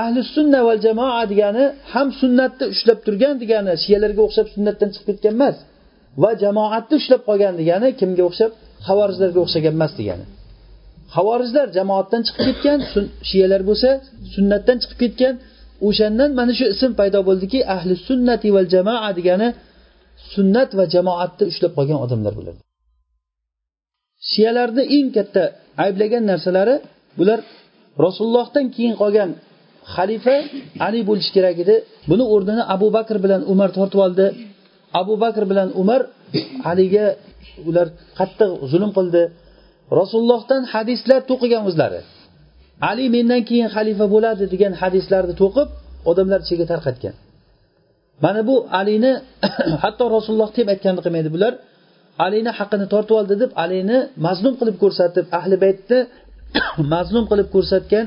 Ahli sunna val jamoa degani ham sunnatni ushlab turgan degani shiyalarga o'xshab sunnatdan chiqib ketgan emas. Va jamoatni ushlab qolgan degani kimga o'xshab? Havorijlarga o'xshagan emas degani. Havorijlar jamoatdan chiqib ketgan shiyalar bo'lsa sunnatdan chiqib ketgan. O'shandan mana shu ism paydo bo'ldiki ahli sunnati val jamoa degani sunnat va jamoatni ushlab qolgan odamlar bo'ladi. Shiyalarni eng katta ayblagan narsalari bular rasulullohdan keyin qolgan xalifa ali bo'lishi kerak edi. Buni o'rnini abu bakr bilan umar tortib oldi. Abu bakr bilan umar aliga ular qattiq zulm qildi. Rasulullohdan hadislar to'qigan o'zlari ali mendan keyin xalifa bo'ladi degan hadislarni to'qib odamlar ichiga tarqatgan. Mana bu alini hatto rasulullohni ham aytganini qilmaydi bular. Alini haqqini tortib oldi deb alini mazlum qilib ko'rsatib ahli baytni mazlum qilib ko'rsatgan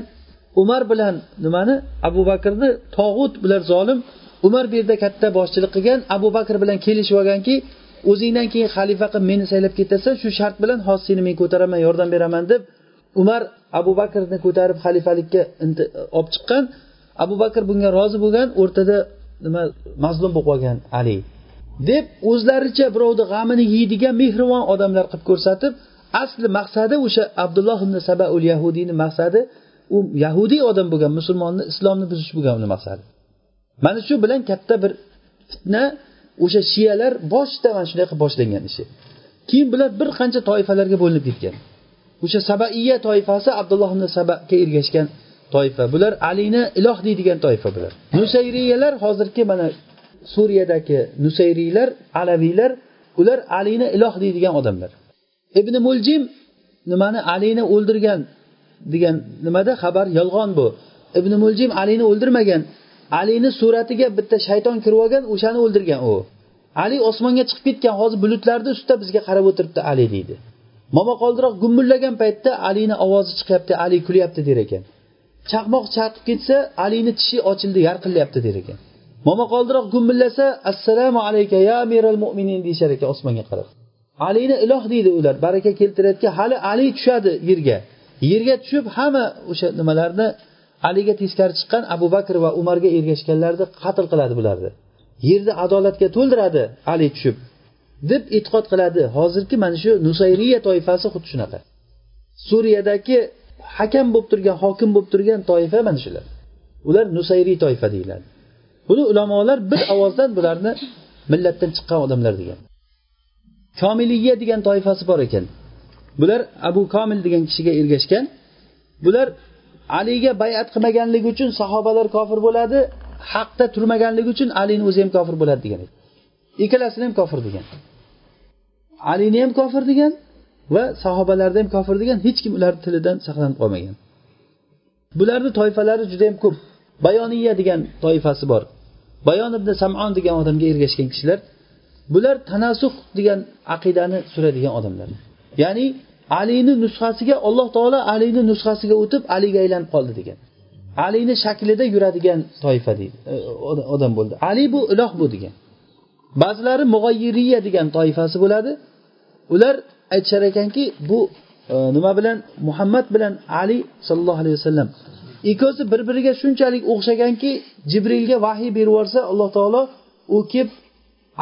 umar bilan nimani? Abu bakrni tog'ut bular zolim. Umar bu yerda katta boshchilik qilgan. Abu bakr bilan kelishib olganki o'zingdan keyin xalifa qilib meni saylab ketasan shu shart bilan hozir seni men ko'taraman yordam beraman deb umar abu bakrni ko'tarib xalifalikka olib chiqqan. Abu bakr bunga rozi bo'lgan o'rtada nima mazlum bo'lib qolgan ali. Deb o'zlaricha birovni g'amini yeydigan mehribon odamlar qilib ko'rsatib asli maqsadi o'sha abdulloh ibn sabaul yahudiyni maqsadi u yahudiy odam bo'lgan musulmonni islomni buzish bo'lgan uni maqsadi. Mana shu bilan katta bir fitna o'sha shiyalar boshida mana shunday qilib boshlangan ishi. Keyin bular bir qancha toifalarga bo'linib ketgan. O'sha sabaiya toifasi abdulloh ibn sabaga ergashgan toifa. Bular alini iloh deydigan toifa bular. Nusayriyalar hozirgi mana suriyadagi nusayriylar alaviylar ular alini iloh deydigan odamlar. Ibn muljim nimani alini o'ldirgan degan nimada? Xabar yolg'on bu. Ibn muljim alini o'ldirmagan. Alini suratiga bitta shayton kirib olgan o'shani o'ldirgan u. Ali osmonga chiqib ketgan hozir bulutlarni ustida bizga qarab o'tiribdi ali deydi. Momaqoldiroq gumbullagan paytda alini ovozi chiqyapti ali kulyapti der ekan. Chaqmoq chaqib ketsa alini tishi ochildi yarqillayapti der ekan. Momaqoldiroq gumbillasa assalomu alayka ya amiral mo'minin deyishar ekan osmonga qarab. Alini iloh deydi ular baraka keltirayotgan. Hali ali tushadi yerga. Yerga tushib hamma o'sha nimalarni aliga teskari chiqqan abu bakr va umarga ergashganlarni qatl qiladi bularni. Yerni adolatga to'ldiradi ali tushib deb e'tiqod qiladi. Hozirgi mana shu nusayriya toifasi xuddi shunaqa. Suriyadagi hakam bo'lib turgan hokim bo'lib turgan toifa mana shular. Ular nusayriy toifa deyiladi. Buni ulamolar bir ovozdan bularni millatdan chiqqan odamlar degan. Komiliya degan toifasi bor ekan. Bular abu komil degan kishiga ergashgan. Bular aliga bayat qilmaganligi uchun sahobalar kofir bo'ladi haqda turmaganligi uchun alini o'zi ham kofir bo'ladi degan ikkalasini ham kofir degan. Alini ham kofir degan va sahobalarni ham kofir degan hech kim ularni tilidan saqlanib qolmagan. Bularni toifalari juda yam ko'p. Bayoniya degan toifasi bor. Bayon ibn samon degan odamga ergashgan kishilar bular tanasuh degan aqidani suradigan odamlar. Ya'ni alini nusxasiga alloh taolo alini nusxasiga o'tib aliga aylanib qoldi degan. Alini shaklida yuradigan toifa deydi e, odam bo'ldi. Ali bu iloh bu degan. Ba'zilari mug'ayyiriya degan toifasi bo'ladi. Ular aytishar ekanki bu e, nima bilan muhammad bilan ali sollallohu alayhi vasallam. Ikkovsi bir biriga shunchalik o'xshaganki jibrilga vahiy berib yuborsa alloh taolo u kelib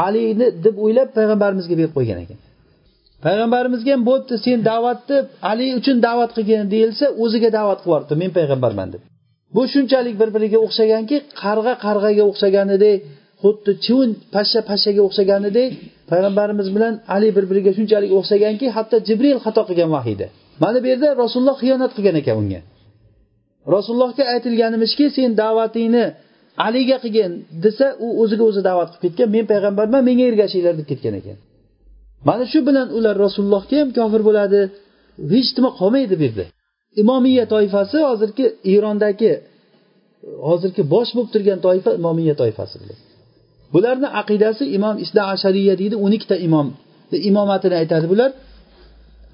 alini deb o'ylab payg'ambarimizga berib qo'ygan ekan. Payg'ambarimizga ham bo'pti sen da'vatni ali uchun da'vat qilgin deyilsa o'ziga da'vat qilib yuboribdi men payg'ambarman deb. Bu shunchalik bir biriga o'xshaganki qarg'a qarg'aga o'xshaganidek xuddi chivin pashsha pashshaga o'xshaganidek payg'ambarimiz bilan ali bir biriga shunchalik o'xshaganki hatto jibril xato qilgan vahiyda. Mana bu yerda rasululloh xiyonat qilgan ekan unga. Rasulullohga aytilganimizki sen da'vatingni aliga qilgin desa u o'ziga o'zi da'vat qilib ketgan men payg'ambarman menga ergashinglar deb ketgan ekan. Mana shu bilan ular rasulullohga ham kofir bo'ladi. Hech nima qolmaydi bu yerda. Imomiya toifasi hozirgi erondagi hozirgi bosh bo'lib turgan toifa imomiya toifasi bularni aqidasi imom isna ashariya deydi o'n ikkita imom imomatini aytadi bular.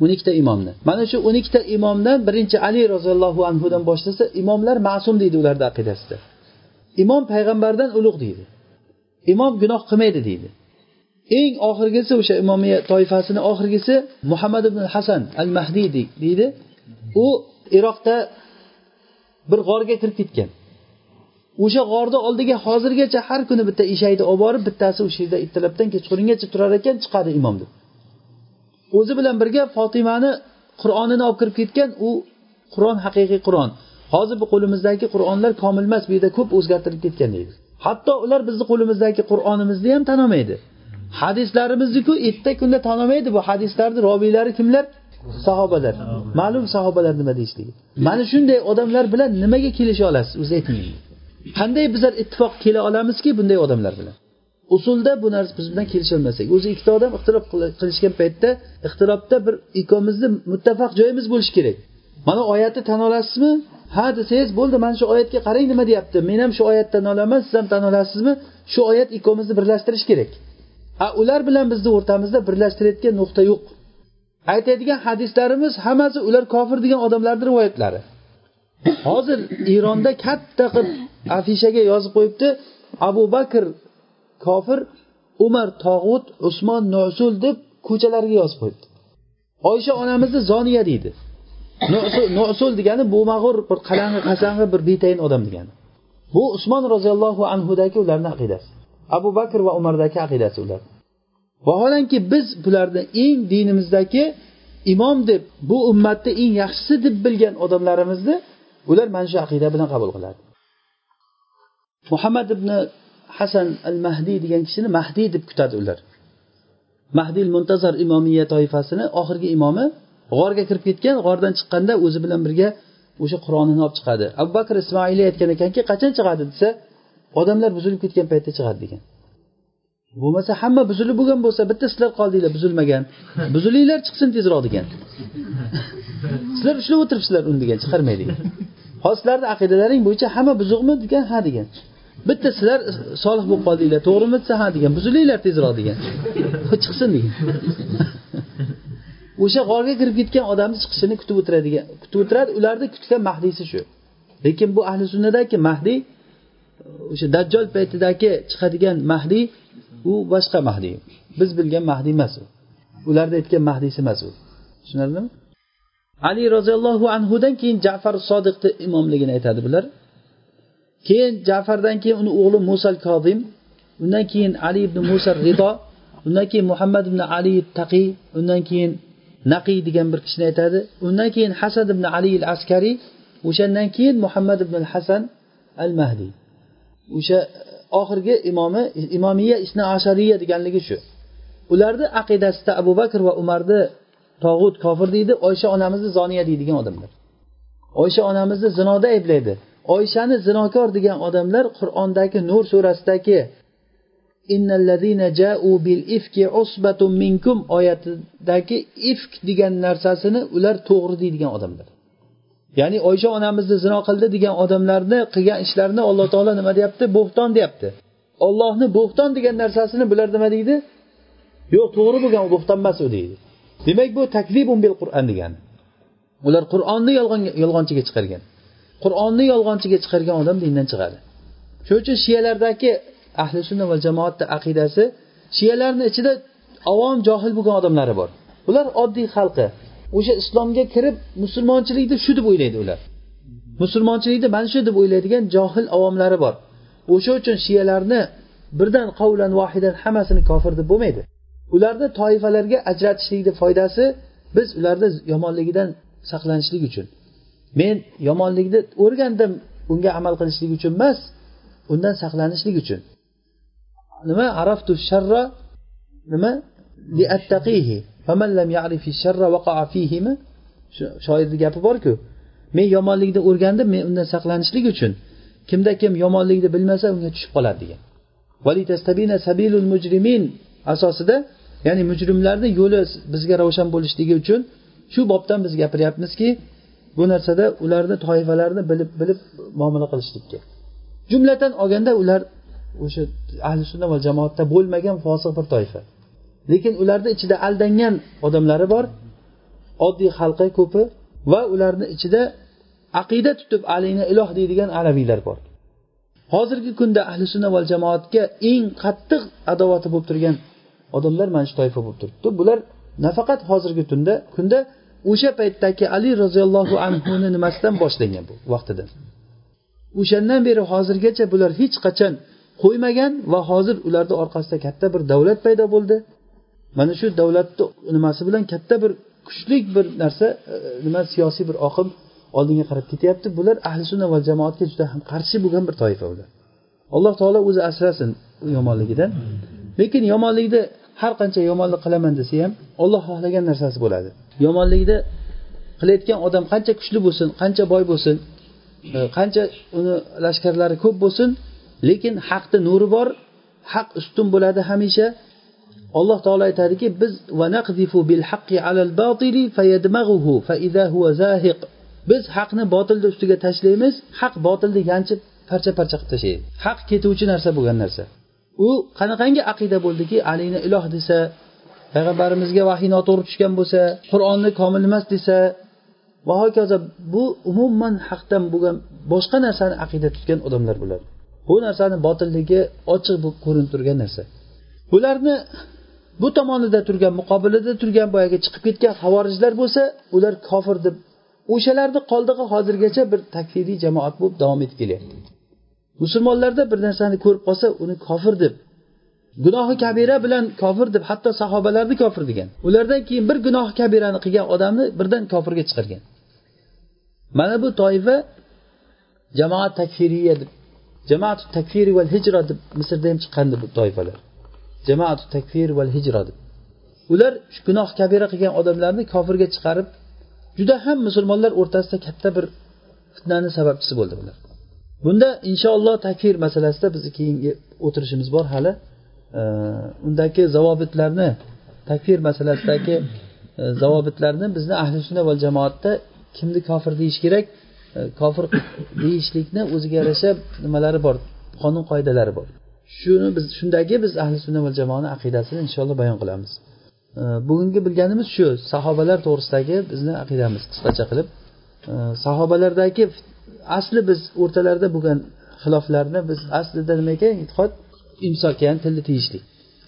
O'n ikkita imomni. Mana shu o'n ikkita imomdan birinchi ali roziyallohu anhudan boshlasa imomlar ma'sum deydi ularni aqidasida. Imom payg'ambardan ulug' deydi. Imom gunoh qilmaydi deydi. Eng oxirgisi o'sha imomiya toifasini oxirgisi muhammad ibn hasan al mahdiy deydi. U iroqda bir g'orga kirib ketgan. O'sha g'orni oldiga hozirgacha har kuni bitta eshakni olib borib bittasi o'sha yerda ertalabdan kechqurungacha turar ekan chiqadi imom deb. O'zi bilan birga fotimani qur'onini olib kirib ketgan u qur'on haqiqiy qur'on. Hozir bu qo'limizdagi qur'onlar komil emas bu yerda ko'p o'zgartirilib ketgan deydi. Hatto ular bizni qo'limizdagi qur'onimizni ham tan olmaydi hadislarimizniki erta kunda tanimaydi bu hadislarni robiylari kimlar? Sahobalar. Ma'lum sahobalar nima deyishligi mana shunday odamlar bilan nimaga kelisha olasiz? O'zi ayting qanday bizlar ittifoq kela olamizki bunday odamlar bilan? Usulda bu narsa biz bilan kelisholmasak o'zi ikkita odam ixtilof qilishgan paytda ixtilofda bir ikkovimizni muttafaq joyimiz bo'lishi kerak. Mana oyatni tan olasizmi? Ha desangiz bo'ldi mana shu oyatga qarang nima deyapti? Men ham shu oyatdan olaman siz ham tan olasizmi? Shu oyat ikkovimizni birlashtirishi kerak. A ular bilan bizni o'rtamizda birlashtirayotgan nuqta yo'q. Aytadigan hadislarimiz hammasi ular kofir degan odamlarni rivoyatlari. Hozir eronda katta qilib afishaga yozib qo'yibdi. Abu bakr kofir umar tog'ut usmon nusul deb ko'chalarga yozib qo'yibdi. Oysha onamizni zoniya deydi. Nusul degani bu mag'ur bir qalang'i qasang'i bir betayin odam degani. Bu usmon roziyallohu anhudagi ularni aqidasi. Abu bakr va umardagi aqidasi ular. Vaholanki biz bularni eng dinimizdagi imom deb bu ummatni eng yaxshisi deb bilgan odamlarimizni ular mana shu aqida bilan qabul qiladi. Muhammad ibn hasan al mahdiy degan kishini mahdiy deb kutadi ular. Mahdiy muntazar imomiya toifasini oxirgi imomi g'orga kirib ketgan g'ordan chiqqanda o'zi bilan birga o'sha qur'onini olib chiqadi. Abu bakr ismoiliy aytgan ekanki qachon chiqadi? desa odamlar buzilib ketgan paytda chiqadi degan. Bo'lmasa hamma buzilib bo'lgan bo'lsa bitta sizlar qoldinglar buzilmagan. Buzilinglar chiqsin tezroq degan. Sizlar ushlab o'tiribsizlar uni degan chiqarmay degan. Hozir sizlarni aqidalaring bo'yicha hamma buzuqmi degan ha degan. Bitta sizlar solih bo'lib qoldinglar to'g'rimi desa ha degan. Buzilinglar tezroq degan. Chiqsin degan. O'sha g'orga kirib ketgan odamni chiqishini kutib o'tiradigan kutib o'tiradi. Ularni kutgan mahdiysi shu. Lekin bu ahli sunnadagi mahdiy o'sha dajjol paytidagi chiqadigan mahdiy u boshqa mahdiy biz bilgan mahdiy emas u. Ularni aytgan mahdiysi emas u. Tushunarlimi? Ali roziyallohu anhudan keyin jafar sodiqni imomligini aytadi bular. Keyin jafardan keyin uni o'g'li musal kozim undan keyin ali ibn musa rido undan keyin muhammad ibn ali taqiy undan keyin naqiy degan bir kishini aytadi. Undan keyin hasan ibn ali al askariy o'shandan keyin muhammad ibn hasan al mahdiy o'sha oxirgi imomi imomiya isna ashariya deganligi shu. Ularni aqidasida abu bakr va umarni tog'ut kofir deydi oysha onamizni zoniya deydigan odamlar. Oysha onamizni zinoda ayblaydi. Oyshani zinokor degan odamlar qur'ondagi nur surasidagi minkum oyatidagi ifk degan narsasini ular to'g'ri deydigan odamlar. Ya'ni oysha onamizni zino qildi degan odamlarni qilgan ishlarini alloh taolo nima deyapti? Bo'xton deyapti. Ollohni bo'xton degan narsasini bular nima deydi? Yo'q to'g'ri bo'lgan u bo'xton emas u deydi. Demak bu takvibun bil qur'on degani ular qur'onni yolg'onchiga chiqargan. Qur'onni yolg'onchiga chiqargan odam dindan chiqadi. Shuning uchun shiyalardagi ahli sunna va jamoatni aqidasi shiyalarni ichida avom johil bo'lgan odamlari bor. Ular oddiy xalqi. O'sha islomga kirib musulmonchilikni shu deb o'ylaydi ular. Musulmonchilikni mana shu deb o'ylaydigan johil avomlari bor. O'sha uchun shiyalarni birdan qavlan vahidan hammasini kofir deb bo'lmaydi. Ularni toifalarga ajratishlikni foydasi biz ularni yomonligidan saqlanishlik uchun. Men yomonlikni o'rgandim unga amal qilishlik uchun emas undan saqlanishlik uchun. Nima? Araftu sharra nima? Liattaqihi shoirni gapi borku. Men yomonlikni o'rgandim men undan saqlanishlik uchun kimda kim yomonlikni bilmasa unga tushib qoladi degan. asosida ya'ni mujrimlarni yo'li bizga ravshan bo'lishligi uchun shu bobdan biz gapiryapmizki bu narsada ularni toifalarni bilib bilib muomala qilishlikka. Jumladan olganda ular o'sha ahli sunna va jamoatda bo'lmagan fosiq bir toifa. Lekin ularni ichida aldangan odamlari bor. Oddiy xalqi ko'pi va ularni ichida aqida tutib alini iloh deydigan alaviylar bor. Hozirgi kunda ahli sunna va jamoatga eng qattiq adovati bo'lib turgan odamlar mana shu toifa bo'lib turibdi. Bular nafaqat hozirgi tunda kunda o'sha paytdagi ali roziyallohu anhuni nimasidan boshlangan bu vaqtida? O'shandan beri hozirgacha bular hech qachon qo'ymagan va hozir ularni orqasida katta bir davlat paydo bo'ldi. Mana shu davlatni nimasi bilan katta bir kuchli bir narsa e, nima siyosiy bir oqim oldinga qarab ketyapti. Bular ahli sunna va jamoatga juda ham qarshi bo'lgan bir toifa ular alloh taolo o'zi asrasin u yomonligidan. Lekin yomonlikni har qancha yomonlik qilaman desa ham olloh xohlagan narsasi bo'ladi. Yomonlikni qilayotgan odam qancha kuchli bo'lsin qancha boy bo'lsin e, qancha uni lashkarlari ko'p bo'lsin lekin haqni nuri bor haq ustun bo'ladi hamisha. Alloh taolo aytadiki biz biz haqni botilni ustiga tashlaymiz haq botilni yanchib parcha parcha qilib tashlaydi haq ketuvchi narsa bo'lgan narsa. U qanaqangi aqida bo'ldiki alini iloh desa payg'ambarimizga vahiy noto'g'ri tushgan bo'lsa qur'onni komil emas desa va hokazo. Bu umuman haqdan bo'lgan boshqa narsani aqida tutgan odamlar bo'ladi. Bu narsani botilligi ochiq bo'lib ko'rinib turgan narsa. Bularni bu tomonida turgan muqobilida turgan boyagi chiqib ketgan havorijlar bo'lsa ular kofir deb o'shalarni qoldig'i hozirgacha bir takfiriy jamoat bo'lib davom etib kelyapti. Musulmonlarda bir narsani ko'rib qolsa uni kofir deb gunohi kabira bilan kofir deb hatto sahobalarni kofir degan. Ulardan keyin bir gunohi kabirani qilgan odamni birdan kofirga chiqargan. Mana bu toifa jamoat takfiriya deb jamoat takfiri val hijra deb misrda ham chiqqandi bu toifalar. Jamoat takfir val hijra deb ular gunoh kabira qilgan odamlarni kofirga chiqarib juda ham musulmonlar o'rtasida katta bir fitnani sababchisi bo'ldi bular bunda inshaalloh takfir masalasida bizni keyingi o'tirishimiz bor hali. Undagi zavobitlarni takfir masalasidagi e, zavobitlarni bizni ahli sunna va jamoatda kimni kofir deyish kerak? E, kofir deyishlikni o'ziga yarasha nimalari bor qonun qoidalari bor. Shuni biz shundagi biz ahli sunna va jamoani aqidasini inshaalloh bayon qilamiz. Bugungi bilganimiz shu sahobalar to'g'risidagi bizni aqidamiz qisqacha qilib. Sahobalardagi asli biz o'rtalarida bo'lgan xiloflarni biz aslida nima ekan e'tiqod imsok ya'ni tilni tiyishlik.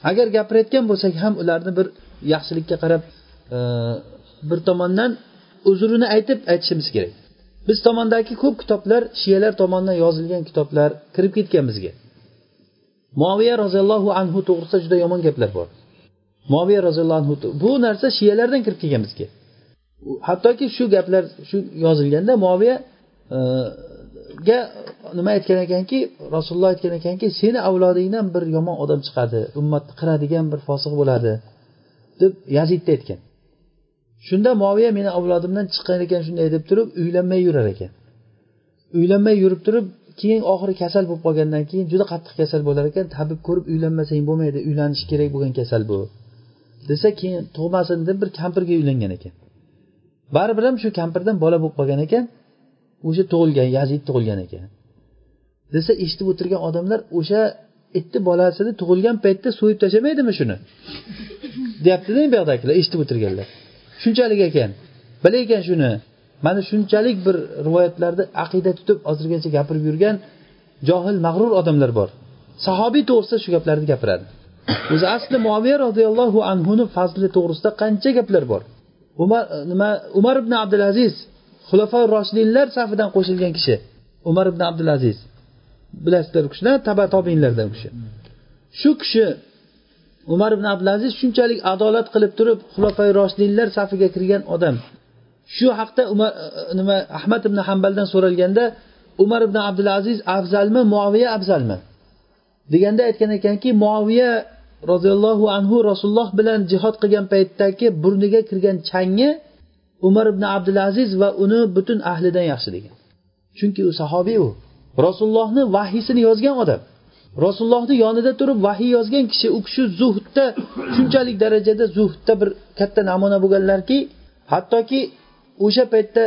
Agar gapirayotgan bo'lsak ham ularni bir yaxshilikka qarab bir tomondan uzrini aytib aytishimiz kerak. Biz tomondagi ko'p kitoblar shiyalar tomonidan yozilgan kitoblar kirib ketgan bizga. Moviya roziyallohu anhu to'g'risida juda yomon gaplar bor. Moviya roziyallohu anhu bu narsa shiyalardan kirib kelgan bizga. Hattoki shu gaplar shu yozilganda moviyaga e, ga nima aytgan ekanki rasululloh aytgan ekanki seni avlodingdan bir yomon odam chiqadi ummatni qiradigan bir fosiq bo'ladi deb yazidni aytgan. Shunda moviya meni avlodimdan chiqqan ekan shunday deb turib uylanmay yurar ekan. Uylanmay yurib turib keyin oxiri kasal bo'lib qolgandan keyin juda qattiq kasal bo'lar ekan. Tabib ko'rib uylanmasang bo'lmaydi uylanish kerak bo'lgan kasal bu. Desa keyin tug'masin deb bir kampirga uylangan ekan. Baribir ham shu kampirdan bola bo'lib qolgan ekan o'sha tug'ilgan yazid tug'ilgan ekan. Desa eshitib o'tirgan odamlar o'sha itni bolasini tug'ilgan paytda so'yib tashlamaydimi shuni? Deyaptida buyoqdagilar eshitib o'tirganlar. Shunchalik ekan. Bilar ekan shuni. Mana shunchalik bir rivoyatlarda aqida tutib hozirgacha gapirib yurgan johil mag'rur odamlar bor. Sahobiy to'g'risida shu gaplarni gapiradi. O'zi asli moviya roziyallohu anhuni fazli to'g'risida qancha gaplar bor? Umar nima umar ibn abdulaziz xulafa roshidinlar safidan qo'shilgan kishi. Umar ibn abdulaziz. Bilasizlar u kishini taba tobinlardan u kishi. Shu kishi umar ibn abdulaziz shunchalik adolat qilib turib xulofai roshidinlar safiga kirgan odam. Shu haqda umar e, e, nima ahmad ibn hambaldan so'ralganda umar ibn abdulaziz afzalmi muaviya afzalmi? deganda aytgan ekanki muaviya roziyallohu anhu rasululloh bilan jihod qilgan paytdagi burniga kirgan changi umar ibn abdulaziz va uni butun ahlidan yaxshi degan. Chunki u sahobiy u. Rasulullohni vahiysini yozgan odam. Rasulullohni yonida turib vahiy yozgan kishi u kishi zuhdda shunchalik darajada zuhdda bir katta namuna bo'lganlarki hattoki o'sha paytda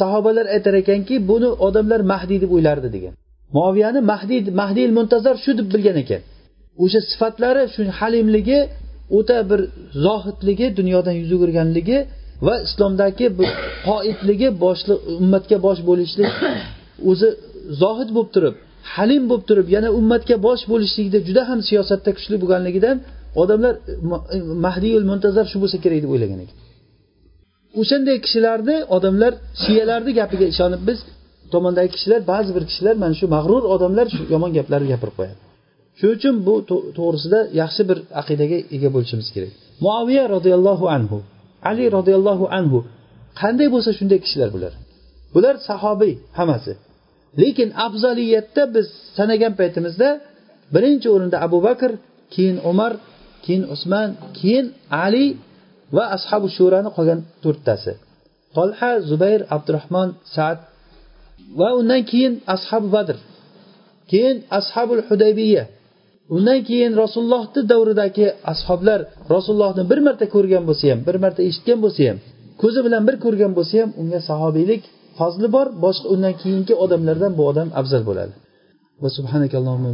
sahobalar aytar ekanki buni odamlar mahdiy deb o'ylardi degan. Moviyani mahdiy mahdiy muntazar shu deb bilgan ekan. O'sha sifatlari shu halimligi o'ta bir zohidligi dunyodan yuz o'girganligi va islomdagi bir qoidligi boshliq ummatga bosh bo'lishlik o'zi zohid bo'lib turib halim bo'lib turib yana ummatga bosh bo'lishlikda juda ham siyosatda kuchli bo'lganligidan odamlar mahdiyul muntazar shu bo'lsa kerak deb o'ylagan ekan. O'shanday kishilarni odamlar shiyalarni gapiga ishonib biz tomondagi kishilar ba'zi bir kishilar mana shu mag'rur odamlar shu yomon gaplarni gapirib qo'yadi. Shuning uchun bu to'g'risida yaxshi bir aqidaga ega bo'lishimiz kerak. Muaviya roziyallohu anhu ali roziyallohu anhu qanday bo'lsa shunday kishilar bular. Bular sahobiy hammasi. Lekin afzaliyatda biz sanagan paytimizda birinchi o'rinda abu bakr keyin umar keyin usmon keyin ali va ashabu shurani qolgan to'rttasi. Tolha zubayr abdurahmon saad va undan keyin ashabu badr keyin ashabul hudaybiya undan keyin rasulullohni davridagi ashoblar rasulullohni bir marta ko'rgan bo'lsa ham bir marta eshitgan bo'lsa ham ko'zi bilan bir ko'rgan bo'lsa ham unga sahobiylik fazli bor boshqa undan keyingi odamlardan bu odam afzal bo'ladi. Va subhanakallohumma